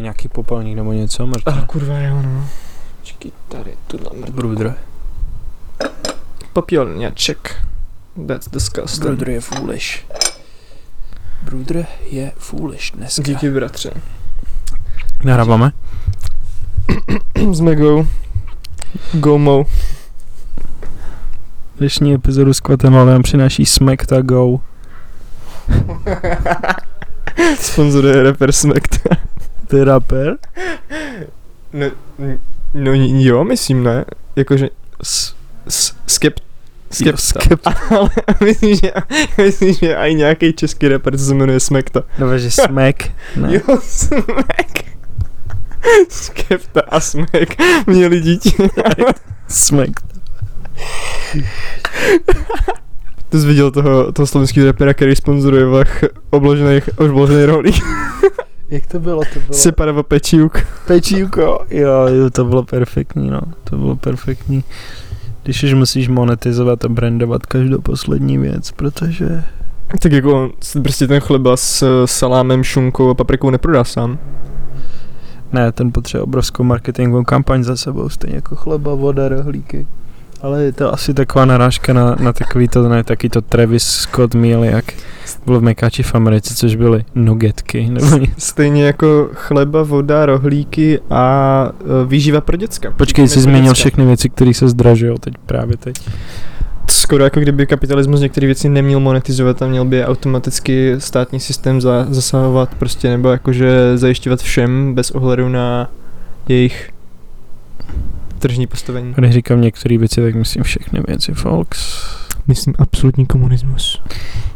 Dělají nějaký popelník nebo něco, A Martin? kurva jo, no. Počkej, tady, tuhle mrtvou. Brudr. Popelňaček. That's disgusting. Brudr je foolish. Brudr je foolish dneska. Díky bratře. Nahráváme? S Megou. Gomo. Dnešní epizodu s Guatemala nám přináší Smack to Go. Sponzoruje rapper Smack. Je rapper? No, no jo, myslím ne. Jakože s, s, skep, skepta. Skep. Ale myslím, že, myslím, že i nějaký český rapper, se jmenuje Smekta. No, že Smack. Ne. Jo, Smek. Skepta a Smek měli dítě. Smack. Ty jsi viděl toho, toho slovenského rapera, který sponzoruje vach obložený, obložený rohlík. Jak to bylo? To bylo... Separava pečíuk. Pečívko. Jo, jo, to bylo perfektní, no. To bylo perfektní. Když už musíš monetizovat a brandovat každou poslední věc, protože... Tak jako on si prostě ten chleba s salámem, šunkou a paprikou neprodá sám. Ne, ten potřebuje obrovskou marketingovou kampaň za sebou, stejně jako chleba, voda, rohlíky. Ale je to asi taková narážka na, na takový to, ne, taky to Travis Scott meal, jak bylo v Mekáči v Americe, což byly nuggetky, nebo něco. Stejně jako chleba, voda, rohlíky a e, výživa pro děcka. Počkej, jsi změnil všechny věci, které se zdražují teď, právě teď. Skoro jako kdyby kapitalismus některé věci neměl monetizovat a měl by automaticky státní systém za, zasahovat prostě nebo jakože zajišťovat všem bez ohledu na jejich tržní postavení. Když říkám některé věci, tak myslím všechny věci, folks. Myslím absolutní komunismus.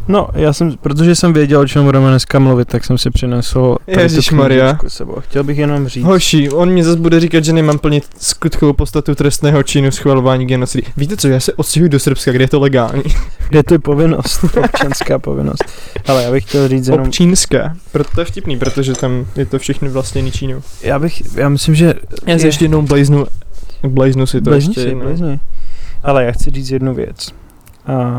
No, já jsem, protože jsem věděl, o čem budeme dneska mluvit, tak jsem si přinesl knížečku s sebou. Chtěl bych jenom říct, Hoši, on mě zase bude říkat, že nemám plnit skutkovou podstatu trestného činu schvalování genocidy. Víte co, já se odstěhuji do Srbska, kde je to legální. kde to je povinnost, občanská povinnost. Ale já bych chtěl říct jenom, Občínská. Proto to je vtipný, protože tam je to všechny vlastně Čínou. já bych, já myslím, že... Já si je- ještě jednou blaznu, blaznu si to Blížni ještě si, blížni. Ale já chci říct jednu věc. A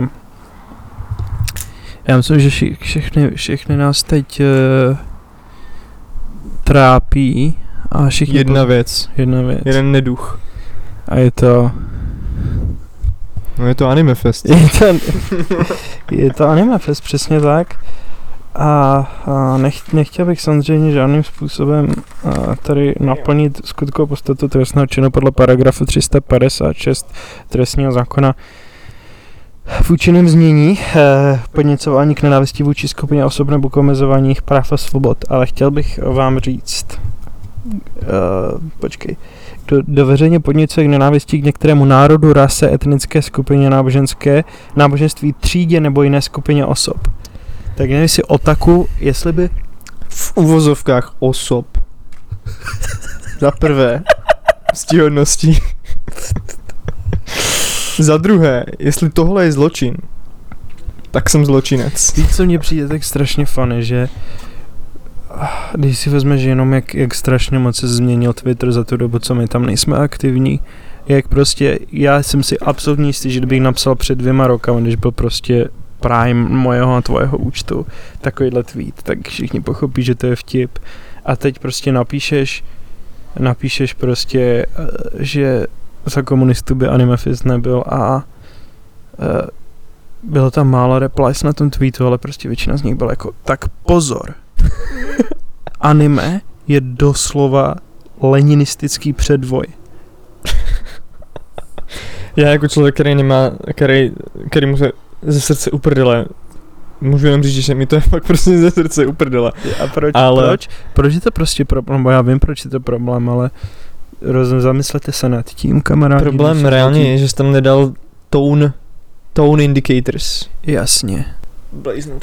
já myslím, že vši, všechny, všechny nás teď uh, trápí a všichni... Jedna věc, jedna věc. jeden neduch. A je to... No je to Anime Fest. Je to, je to Anime Fest, přesně tak. A, a nech, nechtěl bych samozřejmě žádným způsobem a, tady naplnit skutkovou podstatu trestného činu podle paragrafu 356 trestního zákona v účinném znění eh, podněcování k nenávisti vůči skupině osob nebo k omezování jejich práv a svobod. Ale chtěl bych vám říct, eh, počkej, kdo, kdo veřejně podněcuje k nenávisti k některému národu, rase, etnické skupině, náboženské, náboženství, třídě nebo jiné skupině osob. Tak nevím si otaku, jestli by V uvozovkách osob. Za prvé, stíhodností. Za druhé, jestli tohle je zločin, tak jsem zločinec. Víš, co mně přijde tak strašně funny, že ah, když si vezmeš jenom, jak, jak strašně moc se změnil Twitter za tu dobu, co my tam nejsme aktivní, jak prostě, já jsem si absolutně jistý, že kdybych napsal před dvěma rokama, když byl prostě prime mojeho a tvojeho účtu, takovýhle tweet, tak všichni pochopí, že to je vtip. A teď prostě napíšeš, napíšeš prostě, eh, že za komunistů by Anime Fist nebyl a eh, bylo tam málo replies na tom tweetu, ale prostě většina z nich byla jako, tak pozor. Anime je doslova leninistický předvoj. Já jako člověk, který nemá, který, který mu se ze srdce uprdele, můžu jenom říct, že mi to je fakt prostě ze srdce uprdele. A proč, Ale- proč? Proč je to prostě problém? Bo já vím, proč je to problém, ale roz, zamyslete se nad tím, kamarádi. Problém reálně tím- je, že jsi tam nedal tone, tone indicators. Jasně. Blaznout.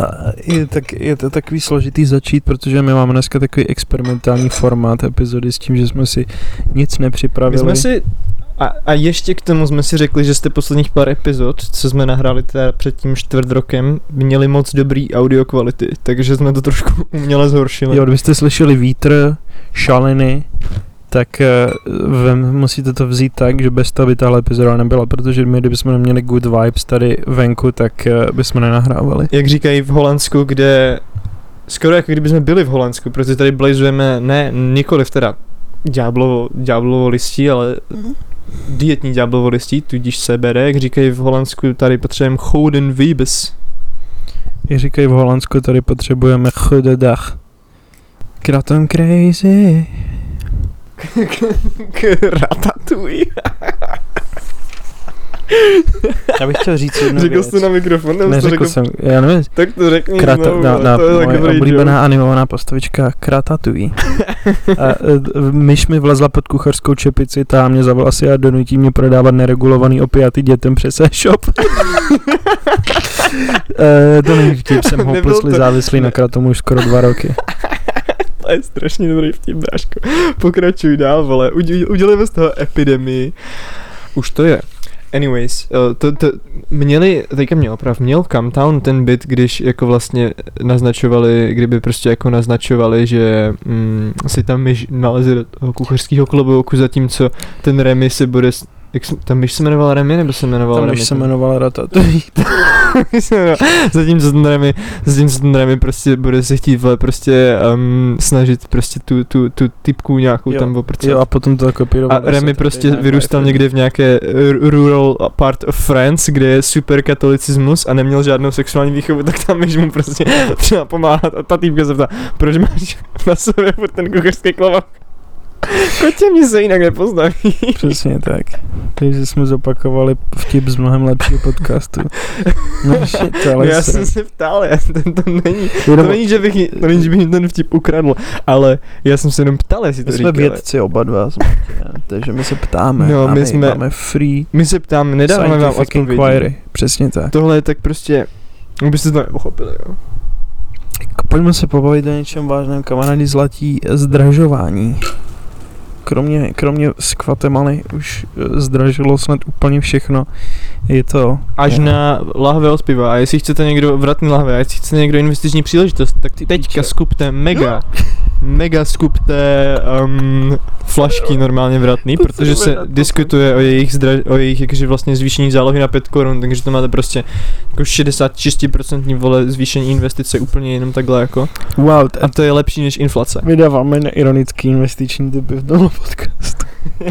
A Je, tak, je to takový složitý začít, protože my máme dneska takový experimentální formát epizody s tím, že jsme si nic My nepřipravili. jsme si, a, a ještě k tomu jsme si řekli, že jste posledních pár epizod, co jsme nahráli teda před tím čtvrt rokem, měli moc dobrý audio kvality, takže jsme to trošku uměle zhoršili. Jo, kdybyste slyšeli vítr, šaliny, tak uh, vem, musíte to vzít tak, že bez toho by tahle epizoda nebyla, protože my, kdybychom neměli good vibes tady venku, tak uh, bychom nenahrávali. Jak říkají v Holandsku, kde skoro jako kdyby jsme byli v Holandsku, protože tady blazujeme ne nikoliv teda ďáblovo, ďáblovo listí, ale dietní ďáblovo listí, tudíž CBD, jak říkají v Holandsku, tady potřebujeme chouden výbes. Jak říkají v Holandsku, tady potřebujeme chode dach. Kratom crazy. Ratatuj. Já bych chtěl říct jednu Řekl věc. jsi na mikrofon, nebo jsi to Neřekl řekl? jsem, já nevím, Tak to řekni Krata, znovu, na, na, to je tak moje oblíbená joke. animovaná postavička Kratatouille. a, e, myš mi vlezla pod kuchařskou čepici, ta mě za vlasy a donutí mě prodávat neregulovaný opiaty dětem přes e-shop. e, to není vtip, jsem hopelessly to- závislý na kratomu už skoro dva roky. To je strašně dobrý vtip, Bráško. Pokračuj dál, vole. Uděl, udělejme z toho epidemii. Už to je. Anyways, eh, to, to, měli, teďka měl oprav, měl Camtown ten bit, když jako vlastně naznačovali, kdyby prostě jako naznačovali, že mm, si tam myš naleze do toho kuchařského klobouku, zatímco ten Remy se bude, jak se, tam myš se jmenovala Remy, nebo se jmenovala Tam Remy? už se jmenovala Ratatouille. zatímco ten Remy, zatímco ten Remy prostě bude se chtít vole, prostě um, snažit prostě tu, tu, tu typku nějakou Jo, tam oprcat. Jo, a potom to kopíroval. A Remy prostě vyrůstal někde v nějaké r- rural part of France, kde je super katolicismus a neměl žádnou sexuální výchovu, tak tam myš mu prostě třeba pomáhat a ta týpka se ptá, proč máš na sobě ten kuchařský klobouk? Kotě mě se jinak nepoznaví. Přesně tak. Takže jsme zopakovali vtip z mnohem lepšího podcastu. No shit, ale já se- jsem se ptal, já, ten to není, Jenom- to není, že bych, to není, že bych ten vtip ukradl, ale já jsem se jenom ptal, jestli to My jsme říkali. vědci oba dva, jsme, takže my se ptáme. No, my my jsme- máme free My se ptáme, nedáváme vám odpovědi. inquiry. Přesně tak. Tohle je tak prostě, byste to nepochopili, jo. Pojďme se pobavit o něčem vážném, kamarádi zlatí zdražování. Kromě, kromě z Guatemaly už eh, zdražilo snad úplně všechno. Je to... Až je- na lahve od piva. A jestli chcete někdo vratný lahve, a jestli chcete někdo investiční příležitost, tak Ty teďka skupte mega. Mega skupte um, flašky normálně vratný, To protože se diskutuje o jejich, zdra, o jejich jakože vlastně zvýšení zálohy na 5 korun, takže to máte prostě jako 66% vole zvýšení investice úplně jenom takhle jako. Wow, t- A to je lepší než inflace. vydáváme neironický investiční typy v tomhle podcastu. Uh,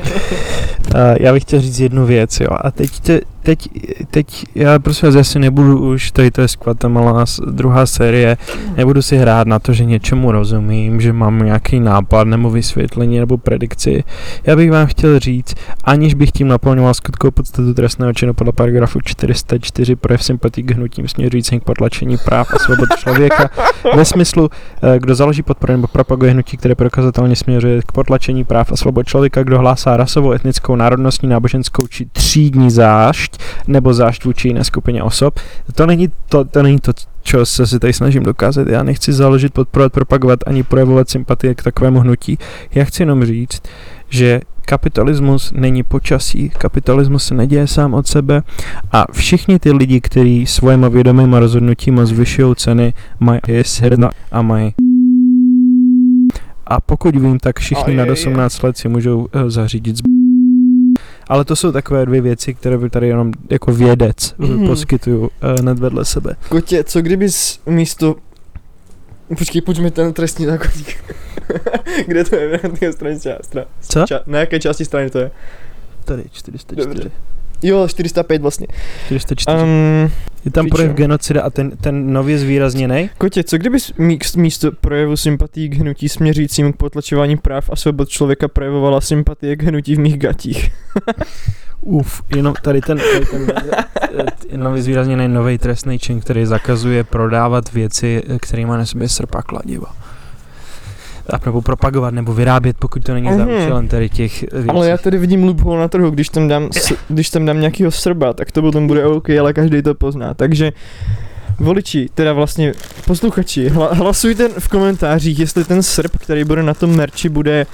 já bych chtěl říct jednu věc, jo. A teď, te, teď, teď já prostě vás asi nebudu už, tady to je z Guatemala, s- druhá série, nebudu si hrát na to, že něčemu rozumím, že mám nějaký nápad nebo vysvětlení nebo predikci. Já bych vám chtěl říct, aniž bych tím naplňoval skutkovou podstatu trestného činu podle paragrafu 404 projev sympatí k hnutím směřujícím k potlačení práv a svobod člověka ve smyslu, eh, kdo založí podporu nebo propaguje hnutí, které prokazatelně směřuje k potlačení práv a svobod člověka, kdo hlásá rasovou, etnickou, národnostní, náboženskou či třídní zášť nebo zášť vůči jiné skupině osob. To není to, to, není to čo se si tady snažím dokázat. Já nechci založit, podporovat, propagovat ani projevovat sympatie k takovému hnutí. Já chci jenom říct, že kapitalismus není počasí, kapitalismus se neděje sám od sebe a všichni ty lidi, kteří svojima vědomýma rozhodnutíma zvyšují ceny, mají srdna a mají a pokud vím, tak všichni nad je, je. 18 let si můžou uh, zařídit zb... Ale to jsou takové dvě věci, které by tady jenom jako vědec Mhm. mm. poskytuju uh, hned vedle sebe. Kotě, co kdybys místo... Počkej, pojďme ten trestní zákonník. Kde to je? Na jaké straně Co? ča- na jaké části strany to je? Tady 404. Dobře. Jo, 405 vlastně. 404. Um, je tam projev genocida a ten, ten nově zvýrazněný. Kotě, co kdybys míst- místo projevu sympatí k hnutí směřícím k potlačování práv a svobod člověka projevovala sympatie k hnutí v mých gatích? Uf, jenom tady ten, tady ten nově zvýrazněný nový trestný čin, který zakazuje prodávat věci, eh, kterými na sobě srp a nebo propagovat, nebo vyrábět, pokud to není za Mhm. účelem tady těch věcí. Ale já tady vidím loophole na trhu, když tam dám, s, když tam dám nějakýho srba, tak to potom bude OK, ale každý to pozná. Takže voliči, teda vlastně posluchači, hla, hlasujte v komentářích, jestli ten srb, který bude na tom merči, bude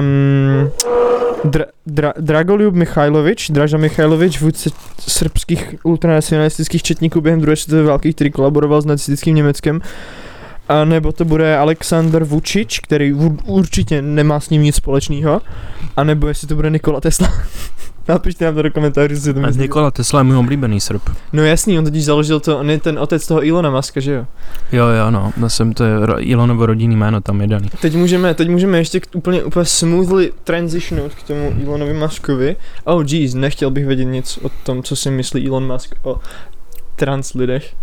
um, Dra, Dra, Dragoljub Michajlovič, Draža Michajlovič, vůdce srbských ultranacionalistických četníků během druhé světové války, který kolaboroval s nacistickým Německem, A nebo to bude Alexander Vučič, který určitě nemá s ním nic společného. A nebo jestli to bude Nikola Tesla. Napište nám to do komentářů, jestli to myslíte. Nikola Tesla je můj oblíbený Srb. No jasný, on totiž založil to, on je ten otec toho Ilona Muska, že jo? Jo, jo, no, já jsem to je Elonovo rodinný jméno tam je daný. Teď můžeme, teď můžeme ještě k, úplně, úplně smoothly transitionout k tomu Elonovi Muskovi. Oh jeez, nechtěl bych vědět nic o tom, co si myslí Elon Musk o trans lidech.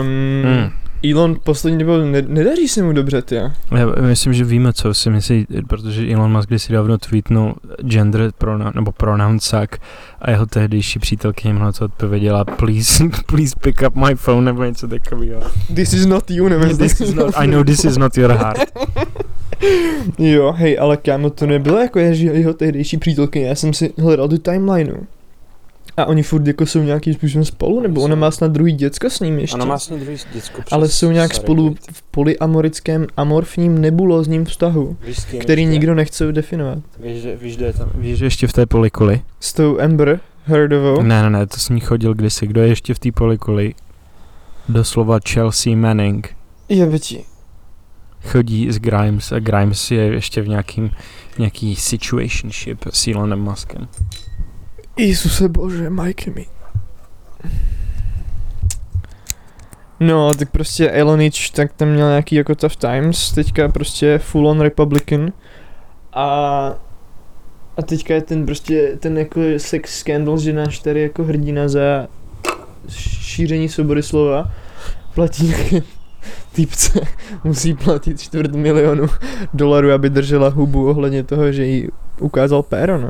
Um, Mm. Elon poslední dobou ne, nedaří se mu dobře, ty. Já myslím, že víme, co si myslí, protože Elon Musk kdysi dávno tweetnul gender pronoun, nebo pronoun suck a jeho tehdejší přítelkyně mu na to odpověděla please, please pick up my phone nebo něco takového. This is not you, nevím. This is not, I know this is not your heart. Jo, hej, ale kámo, to nebylo jako jeho, jeho tehdejší přítelkyně, já jsem si hledal tu timelineu. A oni furt jako jsou nějakým způsobem spolu, nebo ona má snad druhý děcko s ním ještě? s ní druhý děcko ale jsou nějak spolu v polyamorickém amorfním nebulózním vztahu, který nikdo nechce definovat. Víš, že, víš, že, je tam, víš, že ještě v té polikuli? S tou Amber Heardovou. Ne, ne, ne, to s ní chodil kdysi. Kdo je ještě v té polikuli? Doslova Chelsea Manning. Je větší. chodí s Grimes a Grimes je ještě v nějakým, nějaký situationship s Elonem Muskem. Ježuse bože, Mike mi. No, tak prostě Elonič, tak tam měl nějaký jako tough times, teďka prostě full on Republican a a teďka je ten prostě, ten jako sex scandal, že náš tady jako hrdina za šíření svobody slova platí týpce, musí platit čtvrt milionu dolarů, aby držela hubu ohledně toho, že jí ukázal péro, no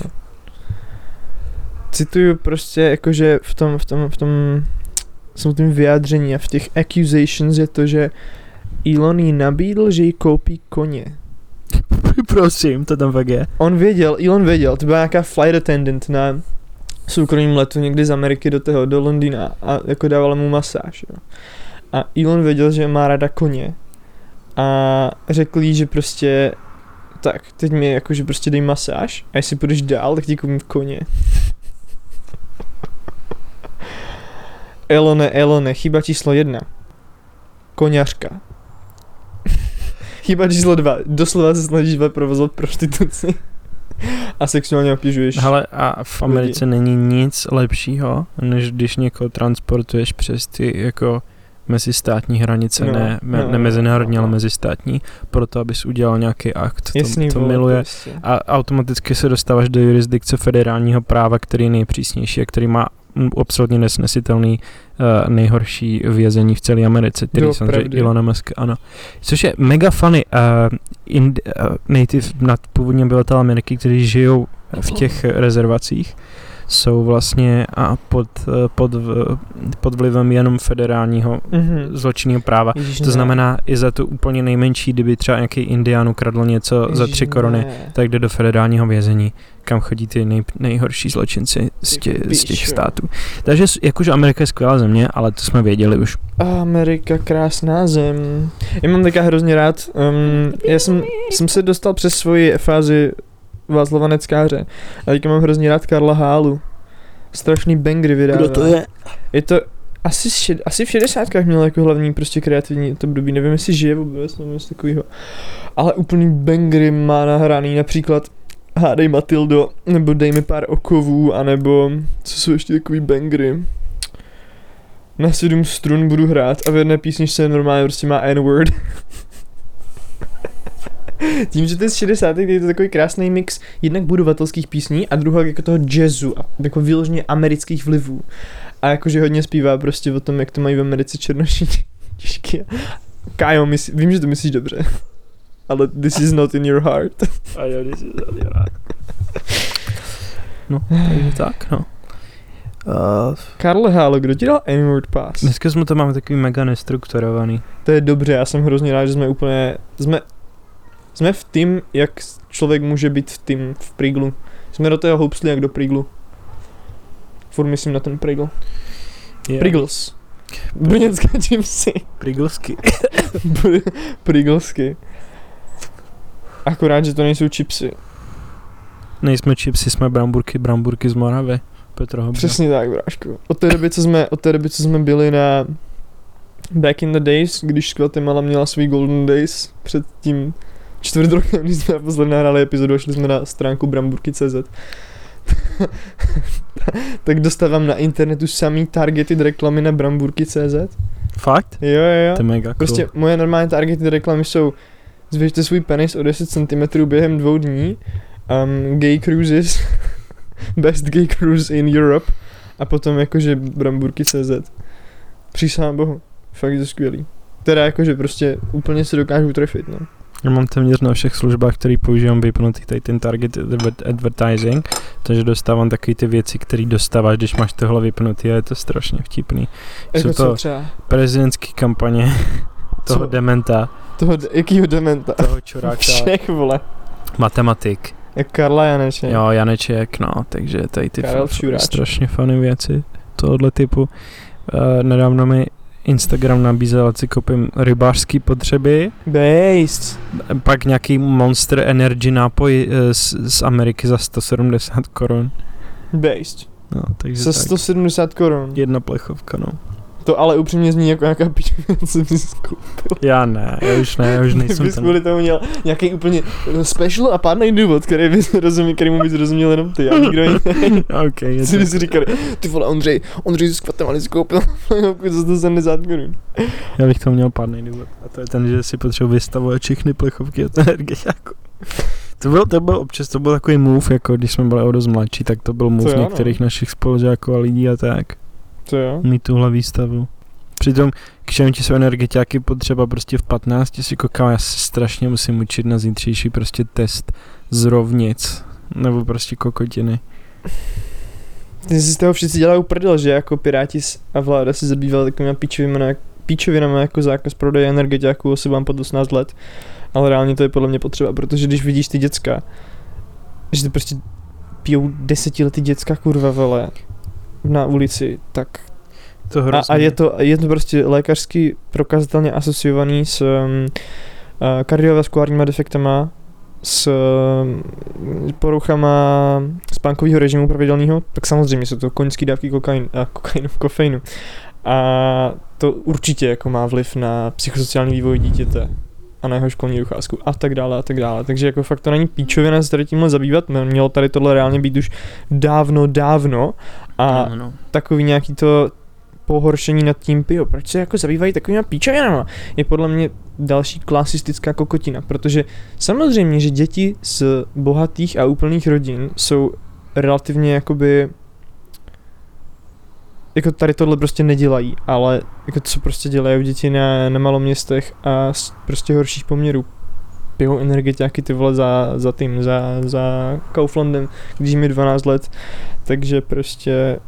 cituju prostě jakože v tom, v tom, v tom samotném vyjádření a v těch accusations je to, že Elon jí nabídl, že jí koupí koně. Prosím, to tam fakt je. On věděl, Elon věděl, to byla nějaká flight attendant na soukromým letu někdy z Ameriky do toho, do Londýna a jako dávala mu masáž, jo. A Elon věděl, že má rada koně a řekl jí, že prostě tak, teď mi jakože prostě dej masáž a jestli půjdeš dál, tak ti koupím koně. Elone, Elone, chyba číslo jedna. Koňařka. chyba číslo dva. Doslova se snažíš provozovat prostituci. A sexuálně obtěžuješ. Ale a v Americe není nic lepšího, než když někoho transportuješ přes ty jako mezistátní hranice, No, ne, me, no, ne mezinárodní, no, ale no. mezistátní, proto abys udělal nějaký akt. Jasný, to, to miluje. Prostě. A automaticky se dostáváš do jurisdikce federálního práva, který je nejpřísnější a který má absolutně nesnesitelný uh, nejhorší vězení v celé Americe, který Jo, samozřejmě pravdy. Elon Musk, ano. Což je mega funny. Uh, ind, uh, native nad původně obyvatel Ameriky, kteří žijou v těch rezervacích, jsou vlastně a pod, eh, pod, pod vlivem jenom federálního Mhm. zločinného práva. Ježiš, To ne. znamená, i za to úplně nejmenší, kdyby třeba nějaký indián ukradl něco za Ježiš, tři koruny, ne. tak jde do federálního vězení, kam chodí ty nej, nejhorší zločinci z, tě, z těch států. Takže jakože Amerika je skvělá země, ale to jsme věděli už. Amerika, krásná zem. Já mám taká hrozně rád. Um, já jsem, jsem se dostal přes svoji fázi Václava Neckáře. A teďka mám hrozně rád Karla Hálu. Strašný bangry vydává. je? Je to asi, šed, asi v 60. měl jako hlavní prostě kreativní to období, nevím jestli žije vůbec, nebo něco takového. Ale úplný bangry má nahraný například Hádej Matildo, nebo Dej mi pár okovů, anebo co jsou ještě takový bangry. Na sedm strun budu hrát a v jedné písničce normálně prostě má N-word. Tím, že to je z 60. je to takový krásný mix jednak budovatelských písní a druhá jako toho jazzu a jako vyloženě amerických vlivů. A jakože hodně zpívá prostě o tom, jak to mají v Americe černoši těžké. Kájo, mysl, vím, že to myslíš dobře. Ale this is not in your heart. A jo, když jsi No, takže tak, no. Uh, Karle Hálo, kdo ti dal N-word pass? dneska jsme to máme takový mega nestrukturovaný. To je dobře, já jsem hrozně rád, že jsme úplně, jsme, jsme v tým, jak člověk může být v tým v Priglu. Jsme do toho houpsli jak do Priglu. Furt myslím na ten Prigl. Yeah. Priggles. Brněnská chipsy. Priglsky. Pr- Prigglsky. Akorát, že to nejsou chipsy. Nejsme chipsy, jsme bramburky, bramburky z Moravy. Petro. Přesně tak, brášku. Od té doby, co jsme, od té doby, co jsme byli na back in the days, když Guatemala měla svý golden days před tím čtvrt rokem, když jsme naposledy nahráli epizodu a šli jsme na stránku bramburky.cz tak dostávám na internetu samý targeted reklamy na bramburky.cz Fakt? Jo, jo, jo. To je mega cool. Prostě moje normální targeted reklamy jsou zvěžte svůj penis o 10 cm během dvou dní, um, gay cruises, best gay cruise in Europe a potom jakože bramburky CZ. Přísahám bohu, fakt je to skvělý. Teda jakože prostě úplně se dokážu trefit, no. Já mám téměř na všech službách, které používám vypnutý tady ten target adver- advertising, takže dostávám takové ty věci, které dostáváš, když máš tohle vypnutý a je to strašně vtipný. Jsou Jako co to třeba? prezidentské kampaně toho Co? dementa, Toho, jakýho dementa? toho čuráka, Všech, vole. matematik. Jak Karla Janeček. Jo, Janeček, no, takže tady ty Karel f- strašně funny věci tohohle typu. Uh, nedávno mi Instagram nabízel, si koupím rybářský potřeby, Based. pak nějaký Monster Energy nápoj eh, z, z Ameriky za 170 korun. Based. No, takže Za tak. 170 korun. Jedna plechovka, no. To ale upřímně zní jako nějaká pičovina, co bys skoupil. Já ne, já už ne, já už nejsem bys ten. kvůli tomu měl nějaký úplně special a pádný důvod, který bys rozuměl, který mu bys rozuměl jenom ty a nikdo jiný. OK, je Si to, si říkal, ty vole Ondřej, Ondřej si s Guatemala si koupil plechovku za 170 korun. já bych to měl pádný důvod. A to je ten, že si potřebuji vystavovat všechny plechovky od energie. Jako. To byl, to byl občas, to byl takový move, jako když jsme byli o dost mladší, tak to byl move jo, no. některých našich spolužáků a lidí a tak. To jo. Mít tuhle výstavu. Přitom, k čemu ti jsou energetiáky potřeba prostě v 15 si koukám, já se strašně musím učit na zítřejší prostě test z rovnic. Nebo prostě kokotiny. Ty si z toho všichni dělají prdel, že jako Piráti a vláda se zabývala takovými píčovinami, píčovinami jako zákaz prodeje energetiáků osobám pod 18 let. Ale reálně to je podle mě potřeba, protože když vidíš ty děcka, že to prostě pijou desetiletý děcka kurva vele na ulici, tak To a, a je, to, je to prostě lékařsky prokazatelně asociovaný s um, uh, kardiovaskulárníma defektama, s um, poruchama spánkového režimu pravidelného, tak samozřejmě jsou to koňské dávky kokain, a kokainu, kofeinu. A to určitě jako má vliv na psychosociální vývoj dítěte a na jeho školní docházku a tak dále a tak dále. Takže jako fakt to není píčovina se tady tímhle zabývat, mělo tady tohle reálně být už dávno, dávno a no, no. takový nějaký to pohoršení nad tím, jo, proč se jako zabývají takovýma píčovinama, je podle mě další klasistická kokotina, protože samozřejmě, že děti z bohatých a úplných rodin jsou relativně jakoby jako tady tohle prostě nedělají, ale jako co prostě dělají děti na, na maloměstech a z prostě horších poměrů. Pijou energetiáky ty vole za, za tým, za, za Kauflandem, když je 12 let, takže prostě,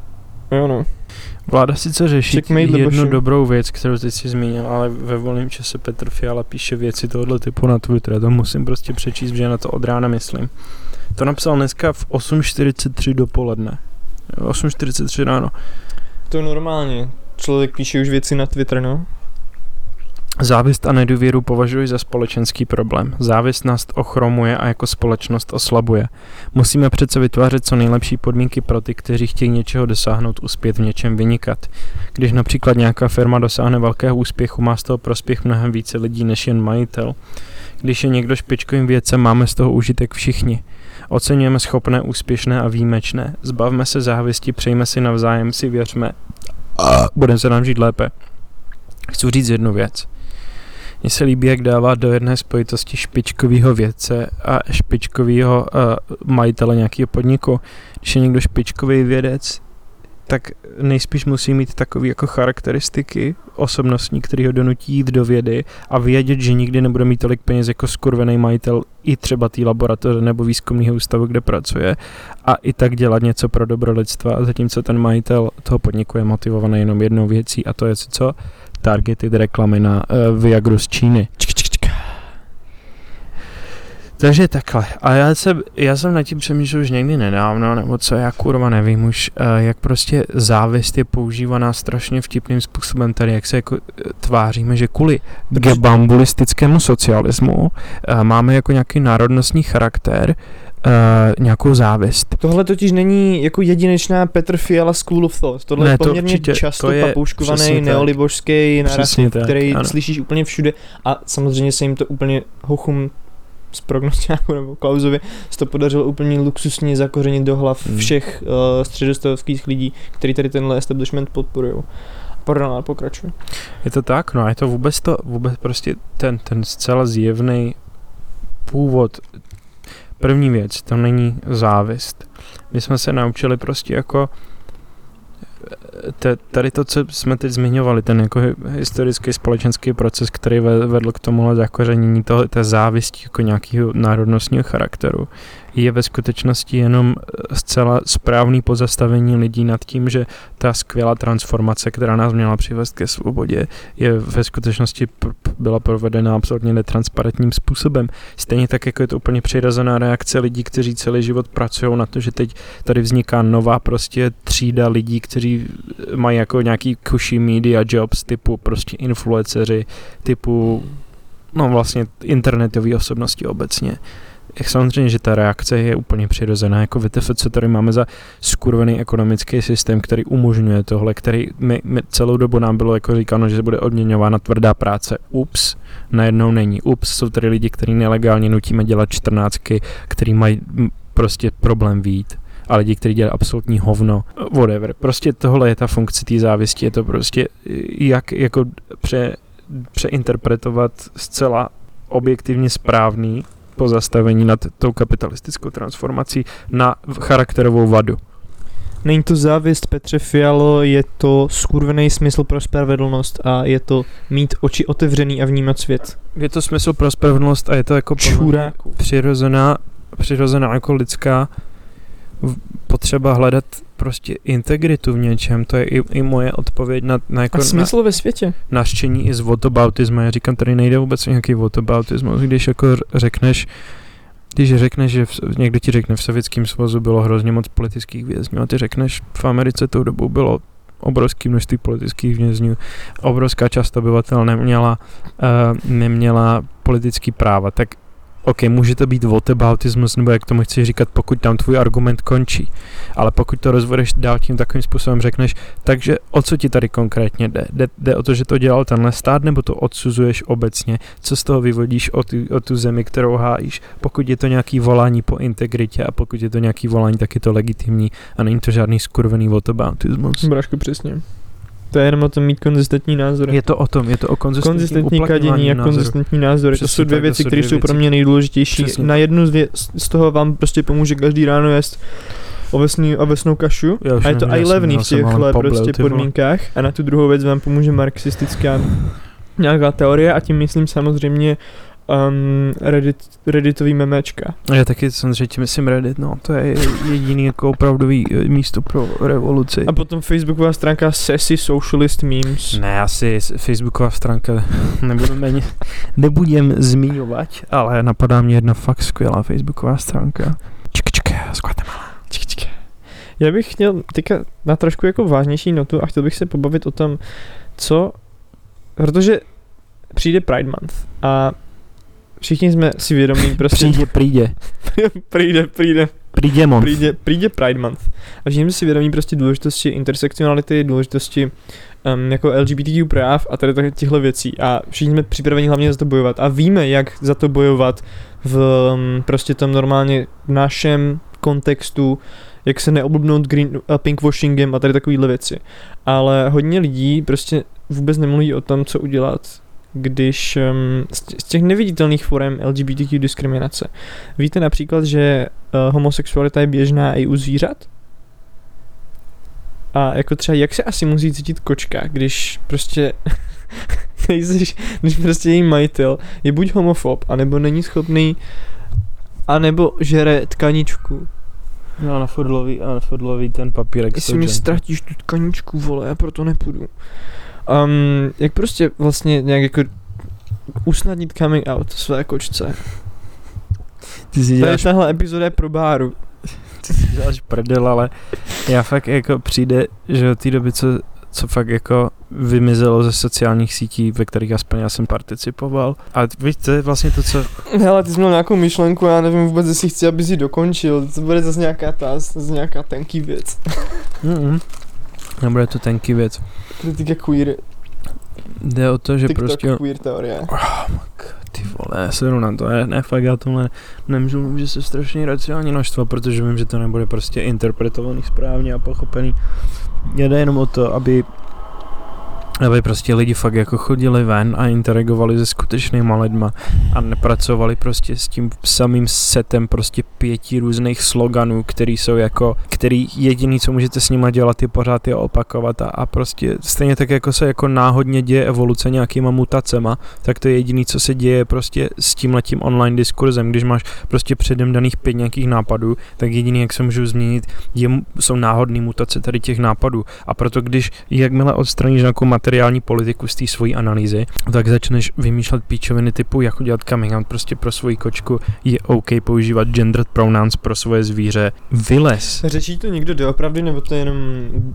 jo no. Vláda sice řeší jednu Libošu. dobrou věc, kterou teď si zmínil, ale ve volném čase Petr Fiala píše věci tohoto typu na Twitter. To musím prostě přečíst, že na to od rána myslím. To napsal dneska v 8.43 dopoledne. 8.43 ráno. To normálně. Člověk píše už věci na Twitter, no. Závist a nedůvěru považuji za společenský problém. Závist nás ochromuje a jako společnost oslabuje. Musíme přece vytvářet co nejlepší podmínky pro ty, kteří chtějí něčeho dosáhnout, uspět v něčem vynikat. Když například nějaká firma dosáhne velkého úspěchu, má z toho prospěch mnohem více lidí než jen majitel. Když je někdo špičkovým vědcem, máme z toho užitek všichni. Oceňujeme schopné, úspěšné a výjimečné. Zbavme se závisti, přejme si navzájem, si věřme a budeme se nám žít lépe. Chci říct jednu věc. Mně se líbí, jak dává do jedné spojitosti špičkového vědce a špičkového uh, majitele nějakého podniku. Když je někdo špičkový vědec, tak nejspíš musí mít takové jako charakteristiky osobnostní, který ho donutí jít do vědy a vědět, že nikdy nebude mít tolik peněz jako skurvený majitel i třeba té laboratoře nebo výzkumného ústavu, kde pracuje a i tak dělat něco pro dobro lidstva, zatímco ten majitel toho podniku je motivovaný jenom jednou věcí a to je co? Targeted reklamy na uh, Viagru z Číny. Takže takhle. A já, se, já jsem nad tím přemýšlel už někdy nedávno, nebo co, já kurva nevím už, uh, jak prostě závist je používaná strašně vtipným způsobem tady, jak se jako eh, tváříme, že kvůli gebambulistickému socialismu uh, máme jako nějaký národnostní charakter, uh, nějakou závist. Tohle totiž není jako jedinečná Petr Fiala School of Thought. Tohle Ne, je to poměrně určitě, často to je papouškovaný neolibožský narrativ, který ano. slyšíš úplně všude a samozřejmě se jim to úplně hochům z prognostiáku nebo Klausovi se to podařilo úplně luxusně zakořenit do hlav Hmm. všech uh, středostavských lidí, kteří tady tenhle establishment podporují. Pardon, ale pokračuj. Je to tak, no a je to vůbec to, vůbec prostě ten, ten zcela zjevný původ. První věc, to není závist. My jsme se naučili prostě jako eh, tady to, co jsme teď zmiňovali, ten jako hi- historický společenský proces, který ve- vedl k tomuhle zakořenění toho, té závisti jako nějakého národnostního charakteru, je ve skutečnosti jenom eh, zcela správný pozastavení lidí nad tím, že ta skvělá transformace, která nás měla přivést ke svobodě, je ve skutečnosti pr- byla provedena absolutně netransparentním způsobem. Stejně tak, jako je to úplně přirozená reakce lidí, kteří celý život pracují na to, že teď tady vzniká nová prostě třída lidí, kteří mají jako nějaký cushy media jobs typu prostě influenceři, typu no vlastně internetové osobnosti obecně. Samozřejmě, že ta reakce je úplně přirozená, jako VTF, co tady máme za skurvený ekonomický systém, který umožňuje tohle, který my, my celou dobu nám bylo jako říkáno, že se bude odměňována tvrdá práce. Ups, najednou není. Ups, jsou tady lidi, kteří nelegálně nutíme dělat čtrnáctky, který mají prostě problém výjít a lidi, kteří dělají absolutní hovno, whatever. Prostě tohle je ta funkce té závisti, je to prostě jak jako pře, přeinterpretovat zcela objektivně správný pozastavení nad tou kapitalistickou transformací na charakterovou vadu. Není to závist Petře Fialo, je to skurvený smysl pro spravedlnost a je to mít oči otevřený a vnímat svět. Je to smysl pro spravedlnost a je to jako přirozená, přirozená jako lidská potřeba hledat prostě integritu v něčem. To je i, i moje odpověď na, na, jako A na smysl ve světě. naštění i z whataboutismu. Já říkám, tady nejde vůbec o nějaký whataboutismus, když jako řekneš, když řekneš, že v, někdo ti řekne, v Sovětském svazu bylo hrozně moc politických vězňů a ty řekneš, v Americe tou dobou bylo obrovské množství politických vězňů, obrovská část obyvatel neměla, uh, neměla politický práva, tak OK, může to být whataboutismus, nebo jak tomu chceš říkat, pokud tam tvůj argument končí. Ale pokud to rozvodeš dál tím takovým způsobem, řekneš, takže o co ti tady konkrétně jde? jde? Jde o to, že to dělal tenhle stát, nebo to odsuzuješ obecně? Co z toho vyvodíš o tu, o tu zemi, kterou hájíš? Pokud je to nějaký volání po integritě a pokud je to nějaký volání, tak je to legitimní a není to žádný skurvený whataboutismus. Brášku, přesně. To je jenom o tom mít konzistentní názory. Je to o tom, je to o konzistentní uplatňování kadění a názoru. konzistentní názory. to jsou dvě tak, věci, které jsou pro mě nejdůležitější. Přesně Na jednu z, dvě, z toho vám prostě pomůže každý ráno jíst ovesný, ovesnou kašu. Já A je to i levný v poblil, prostě podmínkách. A na tu druhou věc vám pomůže marxistická nějaká teorie a tím myslím samozřejmě um, Reddit, Redditový memečka. Já taky samozřejmě tím myslím Reddit, no, to je jediný jako opravdový eh, místo pro revoluci. A potom facebooková stránka Sassy Socialist Memes. Ne, asi facebooková stránka nebudeme, ani- nebudem zmiňovat, ale napadá mě jedna fakt skvělá facebooková stránka. Z Guatemala. Čik, čik. Já bych chtěl teďka na trošku jako vážnější notu a chtěl bych se pobavit o tom, co, protože přijde Pride Month a všichni jsme si vědomí prostě Přijde, přijde, přijde, přijde, přijde mon. přijde, přijde Pride Month. A všichni jsme si vědomí prostě důležitosti intersekcionality, důležitosti um, jako LGBTQ práv a tady těchto věcí. A všichni jsme připraveni hlavně za to bojovat. A víme, jak za to bojovat v um, prostě tom normálně našem kontextu, jak se neoblbnout green, a pinkwashingem a tady takovýhle věci. Ale hodně lidí prostě vůbec nemluví o tom, co udělat, když um, z tě- z těch neviditelných forem LGBTQ diskriminace. Víte například, že uh, homosexualita je běžná i u zvířat? A jako třeba jak se asi musí cítit kočka, když prostě nejsiš, když prostě její majitel je buď homofob, anebo není schopný, anebo žere tkaničku. No, na fodlový, a na fodlový ten papírek. Jestli mi ztratíš tu tkaničku, vole, já proto nepůjdu. Um, jak prostě vlastně nějak jako usnadnit coming out své kočce. Ty si Tady děláš, tahle epizoda je pro Báru. ty si děláš prdel, ale já fakt jako přijde, že od té doby, co, co fakt jako vymizelo ze sociálních sítí, ve kterých aspoň já jsem participoval. A víš, to je vlastně to, co... Hele, ty jsi měl nějakou myšlenku, já nevím vůbec, jestli chci, aby si dokončil. To bude zase nějaká ta, zase nějaká tenký věc. Mm-mm. Nebude to tenký věc. Kritika queer, Jde o to, že TikTok prostě... queer teorie. Ty vole, já se jdu na to, ne, ne fakt já tomhle nemůžu mluvit, že se strašně racionálně naštval, protože vím, že to nebude prostě interpretovaný správně a pochopený. Jde jenom o to, aby aby prostě lidi fakt jako chodili ven a interagovali se skutečnýma lidma a nepracovali prostě s tím samým setem prostě pěti různých sloganů, který jsou jako, který jediný, co můžete s nima dělat, je pořád je opakovat a, a prostě stejně tak jako se jako náhodně děje evoluce nějakýma mutacema, tak to je jediný, co se děje prostě s tím letím online diskurzem, když máš prostě předem daných pět nějakých nápadů, tak jediný, jak se můžou změnit, je, jsou náhodné mutace tady těch nápadů. A proto když jakmile odstraníš nějakou materiální politiku z té svojí analýzy, tak začneš vymýšlet píčoviny typu, jak udělat coming out prostě pro svoji kočku, je OK používat gendered pronouns pro svoje zvíře, vylez. Řečí to někdo doopravdy, nebo to je jenom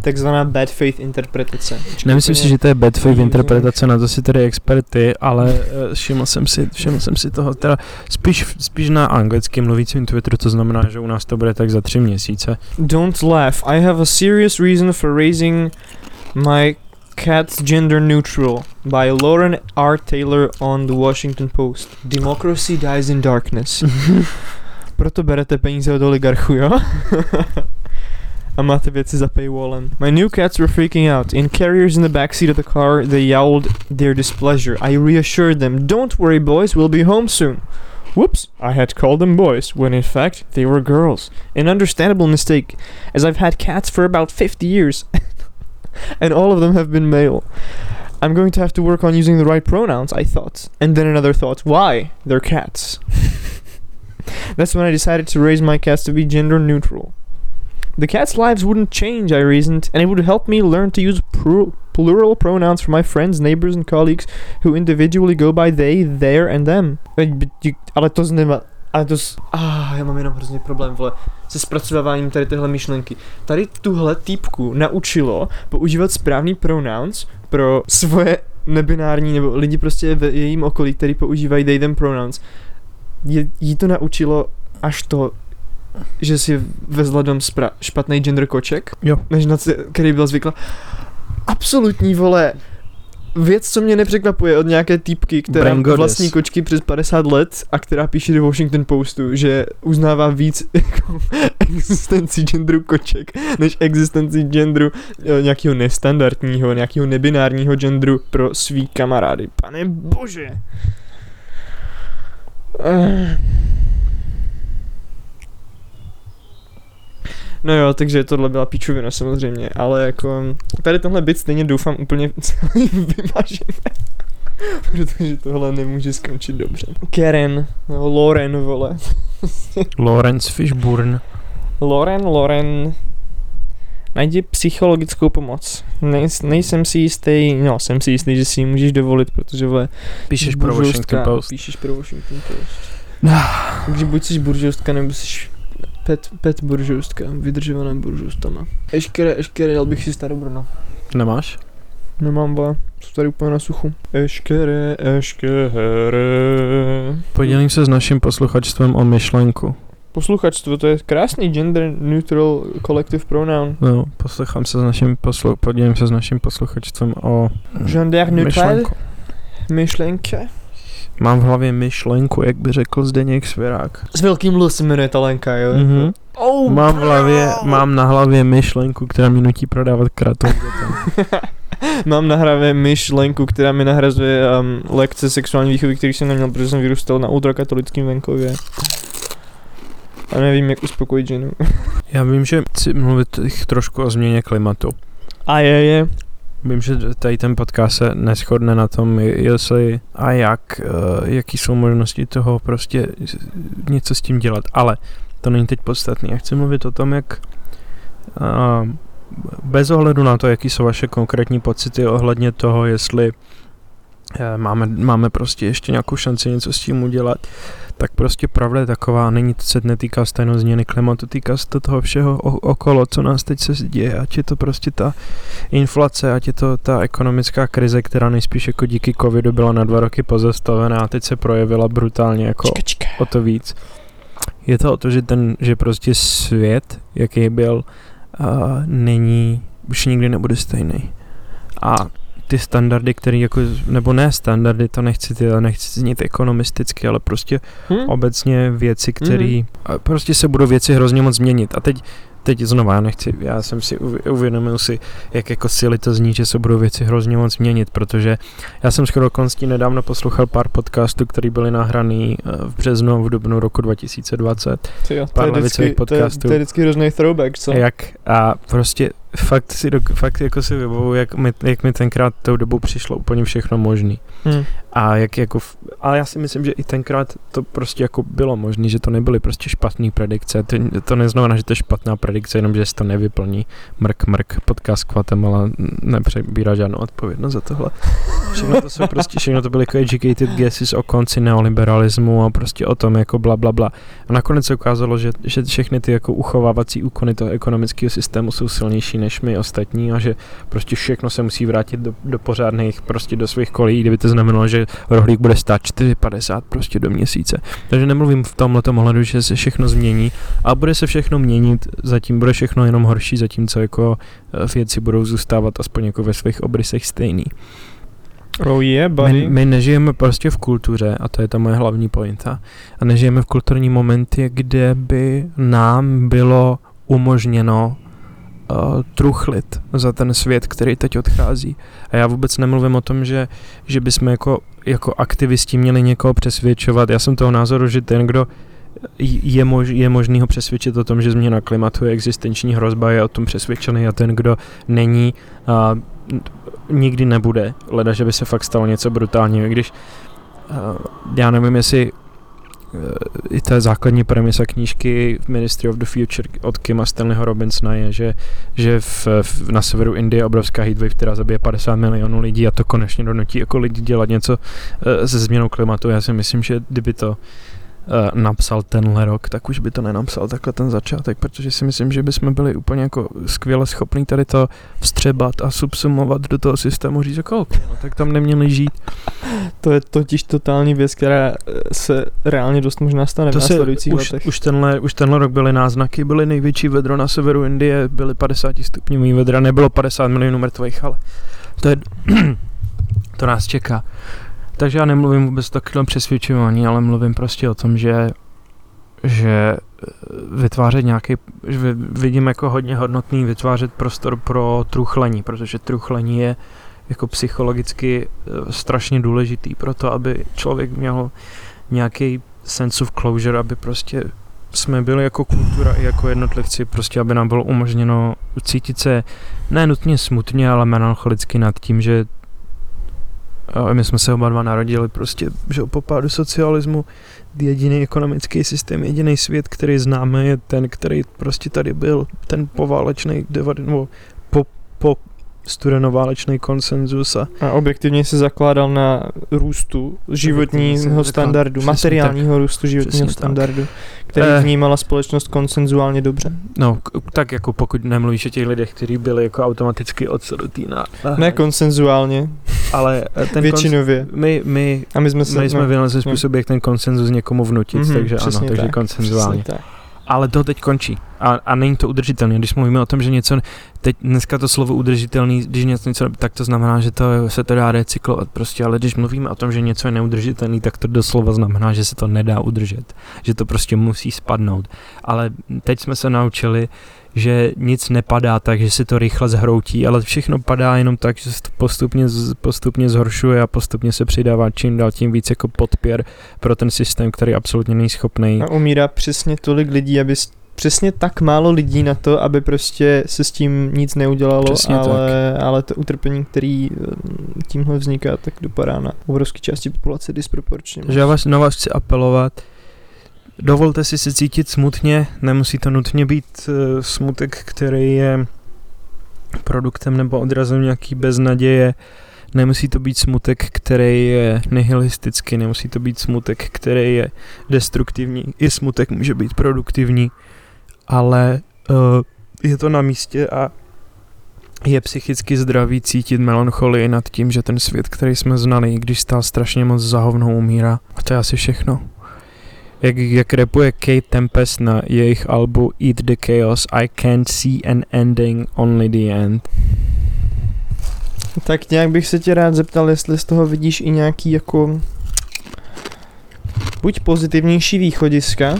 takzvaná bad faith interpretace? Nemyslím si, že to je bad faith interpretace, na to si tedy experty, ale eh, všiml jsem si, všiml jsem si toho, teda spíš, spíš na anglicky mluvícím Twitteru, to znamená, že u nás to bude tak za tři měsíce. Don't laugh. I have a serious reason for raising my cat's gender neutral by Lauren R. Taylor on the Washington Post. Democracy dies in darkness. Proto berete peníze od oligarchů, jo? A máte věci za paywallem. My new cats were freaking out. In carriers in the backseat of the car, they yowled their displeasure. I reassured them, don't worry boys, we'll be home soon. Whoops, I had called them boys, when in fact they were girls. An understandable mistake, as I've had cats for about 50 years, and all of them have been male. I'm going to have to work on using the right pronouns, I thought. And then another thought, why? They're cats. That's when I decided to raise my cats to be gender neutral. The cats' lives wouldn't change, I reasoned, and it would help me learn to use pru- plural pronouns for my friends, neighbors, and colleagues who individually go by they, their, and them. Uh, Ti- Ale to znamená... Ale to... s- Ah, já mám jenom hrozně problém, vole, se zpracováváním tady tyhle myšlenky. Tady tuhle týpku naučilo používat správný pronouns pro svoje nebinární, nebo lidi prostě v jejím okolí, který používají they, them pronouns. Je, jí to naučilo až to, že si vezla dom spra- špatný gender koček, Jo. než na který byla zvyklá. Absolutní, vole, věc, co mě nepřekvapuje od nějaké týpky, která Brain goddess. vlastní kočky přes 50 let a která píše do Washington Postu, že uznává víc jako existenci genderu koček, než existenci genderu eh, nějakého nestandardního, nějakého nebinárního genderu pro svý kamarády. Pane bože. Eh. No jo, takže tohle byla píčovina samozřejmě, ale jako tady tenhle bit stejně doufám úplně celý vymažeme. Protože tohle nemůže skončit dobře. Karen, nebo Loren, vole. Lawrence Fishburne. Loren, Loren, najdi psychologickou pomoc. Nej, nejsem si jistý, no jsem si jistý, že si ji můžeš dovolit, protože vole, Píšeš pro Washington Post. Píšeš pro Washington Post. Takže buď jsi buržoustka, nebo jsi pet, pet buržoustka, vydržovaná buržoustama. Eškere, eškere, dal bych si starou Brno. Nemáš? Nemám, vole, jsou tady úplně na suchu. Eškere, eškere. Podělím se s naším posluchačstvem o myšlenku. Posluchačstvo, to je krásný gender neutral collective pronoun. No, poslouchám se s naším poslu, podělím se s naším posluchačstvem o Gender neutral, myšlenku. myšlenka. Mám v hlavě myšlenku, jak by řekl Zdeněk Svěrák. S velkým L se jmenuje ta Lenka, jo? Mhm. Oh, Mám v hlavě, mám na hlavě myšlenku, která mi nutí prodávat kratou dětem. Mám na hravě myšlenku, která mi nahrazuje um, lekce sexuální výchovy, který jsem neměl, protože jsem vyrůstal na ultrakatolickém venkově. A nevím, jak uspokojit ženu. Já vím, že chci mluvit trošku o změně klimatu. A je, je. Vím, že tady ten podcast se neschodne na tom, jestli a jak, eh, jaký jsou možnosti toho prostě něco s tím dělat, ale to není teď podstatný. Já chci mluvit o tom, jak a, bez ohledu na to, jaký jsou vaše konkrétní pocity ohledně toho, jestli eh, máme, máme prostě ještě nějakou šanci něco s tím udělat, tak prostě pravda je taková, není to se netýká stejnou změny klimatu, týká se to toho všeho okolo, co nás teď se děje, ať je to prostě ta inflace, ať je to ta ekonomická krize, která nejspíš jako díky covidu byla na dva roky pozastavená a teď se projevila brutálně jako čka, čka. o to víc. Je to o to, že ten, že prostě svět, jaký byl, uh, není, už nikdy nebude stejný. A ty standardy, které jako, nebo ne standardy, to nechci, ty, nechci znít ekonomisticky, ale prostě hmm? obecně věci, které, hmm. prostě se budou věci hrozně moc změnit. A teď teď znova, já nechci, já jsem si uvědomil si, jak jako síly to zní, že se budou věci hrozně moc změnit, protože já jsem skoro konstí nedávno poslouchal pár podcastů, které byly nahraný eh, v březnu, v dubnu roku 2020. Jo, pár to, je vždycky, podcastů. To, je, to je vždycky hrozný throwback, co? Jak a prostě fakt si, fakt jako si vybavu, jak mi, jak mi tenkrát tou dobu přišlo úplně všechno možný. Hmm. A jak jako, ale já si myslím, že i tenkrát to prostě jako bylo možné, že to nebyly prostě špatné predikce. To, to neznamená, že to je špatná predikce, jenom že se to nevyplní. Mrk, mrk, podcast kvatem, ale nepřebírá žádnou odpovědnost za tohle. Všechno to jsou prostě, všechno to byly jako educated guesses o konci neoliberalismu a prostě o tom jako bla, bla, bla. A nakonec se ukázalo, že, že všechny ty jako uchovávací úkony toho ekonomického systému jsou silnější než my ostatní a že prostě všechno se musí vrátit do, do pořádných, prostě do svých kolí, kdyby to znamenalo, že rohlík bude stát 4,50 prostě do měsíce. Takže nemluvím v tomhle ohledu, že se všechno změní a bude se všechno měnit, zatím bude všechno jenom horší, zatímco jako eh, věci budou zůstávat aspoň jako ve svých obrysech stejný. Oh yeah, buddy. My, my nežijeme prostě v kultuře, a to je ta moje hlavní pointa, a nežijeme v kulturní momentě, kde by nám bylo umožněno uh, truchlit za ten svět, který teď odchází. A já vůbec nemluvím o tom, že, že bychom jako, jako aktivisti měli někoho přesvědčovat. Já jsem toho názoru, že ten, kdo je, mož, je možný ho přesvědčit o tom, že změna klimatu je existenční hrozba, je o tom přesvědčený a ten, kdo není, uh, nikdy nebude, leda, že by se fakt stalo něco brutálního, když uh, já nevím, jestli i ta základní premisa knížky Ministry of the Future od Kima Stanleyho Robinsona je, že, že v, v, na severu Indie je obrovská heatwave, která zabije 50 milionů lidí a to konečně donutí jako lidi dělat něco uh, se změnou klimatu. Já si myslím, že kdyby to napsal tenhle rok, tak už by to nenapsal takhle ten začátek, protože si myslím, že bychom byli úplně jako skvěle schopní tady to vstřebat a subsumovat do toho systému, říct jako no, tak tam neměli žít. To je totiž totální věc, která eh, se reálně dost možná stane to v následujících už, letech. Už tenhle, už tenhle rok byly náznaky, byly největší vedro na severu Indie, byly 50 stupňový vedra, nebylo 50 milionů mrtvých, ale to je, to nás čeká. Takže já nemluvím vůbec o takovém přesvědčování, ale mluvím prostě o tom, že že eh, vytvářet nějaký, že vidím jako hodně hodnotný vytvářet prostor pro truchlení, protože truchlení je jako psychologicky eh, strašně důležitý pro to, aby člověk měl nějaký sense of closure, aby prostě jsme byli jako kultura i jako jednotlivci, prostě aby nám bylo umožněno cítit se ne nutně smutně, ale melancholicky nad tím, že a my jsme se oba dva narodili prostě, že po pádu socialismu. Jediný ekonomický systém, jediný svět, který známe, je ten, který prostě tady byl, ten poválečný, nebo po, po studenoválečný konsenzus. A, a objektivně se zakládal na růstu životního standardu, materiálního tak, růstu životního standardu, tak. který eh, vnímala společnost konsenzuálně dobře. No, tak jako pokud nemluvíš o těch lidech, kteří byli jako automaticky odsunutý na... ne konsenzuálně, ale eh, ten většinově. Kons- my, my, a my jsme, se, my jsme no, vynalezli no. způsob, jak ten konsenzus někomu vnutit, mm-hmm, takže ano, takže tak, konsenzuálně. Tak ale to teď končí a, a není to udržitelné. Když mluvíme o tom, že něco, teď dneska to slovo udržitelný, když něco, něco tak to znamená, že to se to dá recyklovat prostě, ale když mluvíme o tom, že něco je neudržitelný, tak to doslova znamená, že se to nedá udržet, že to prostě musí spadnout. Ale teď jsme se naučili, že nic nepadá tak, že si to rychle zhroutí, ale všechno padá jenom tak, že se to postupně, postupně zhoršuje a postupně se přidává čím dál tím víc jako podpěr pro ten systém, který absolutně není schopný. A umírá přesně tolik lidí, aby přesně tak málo lidí na to, aby prostě se s tím nic neudělalo, ale, ale to utrpení, který eh, tímhle vzniká, tak dopadá na obrovské části populace disproporčně. Takže já vás, na vás chci apelovat, Dovolte si se cítit smutně, nemusí to nutně být uh, smutek, který je produktem nebo odrazem nějaký beznaděje, Nemusí to být smutek, který je nihilistický, nemusí to být smutek, který je destruktivní. I smutek může být produktivní, ale uh, je to na místě a je psychicky zdravý cítit melancholii nad tím, že ten svět, který jsme znali, když stál strašně moc za hovnou umírá. A to je asi všechno. Jak, jak repuje Kate Tempest na jejich albu Eat the Chaos, I can't see an ending, only the end. Tak nějak bych se tě rád zeptal, jestli z toho vidíš i nějaký jako buď pozitivnější východiska,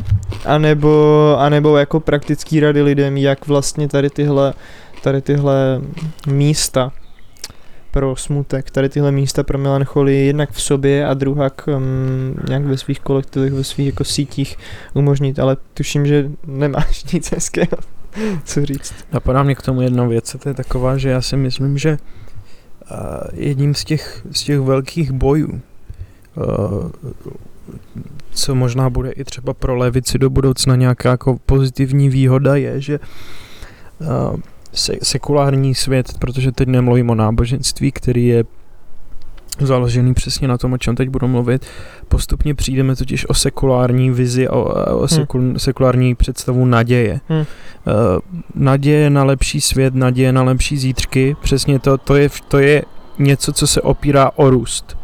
anebo, anebo jako praktický rady lidem, jak vlastně tady tyhle, tady tyhle místa pro smutek, tady tyhle místa pro melancholii jednak v sobě a druhak um, nějak ve svých kolektivech, ve svých jako sítích umožnit, ale tuším, že nemáš nic hezkého, co říct. Napadá mě k tomu jedna věc, to je taková, že já si myslím, že uh, jedním z těch, z těch velkých bojů, uh, co možná bude i třeba pro levici do budoucna nějaká jako pozitivní výhoda, je, že uh, se, sekulární svět, protože teď nemluvím o náboženství, který je založený přesně na tom, o čem teď budu mluvit. Postupně přijdeme totiž o sekulární vizi, o, o sekul, hmm. sekulární představu naděje. Hmm. Uh, naděje na lepší svět, naděje na lepší zítřky, přesně to, to je, to je něco, co se opírá o růst.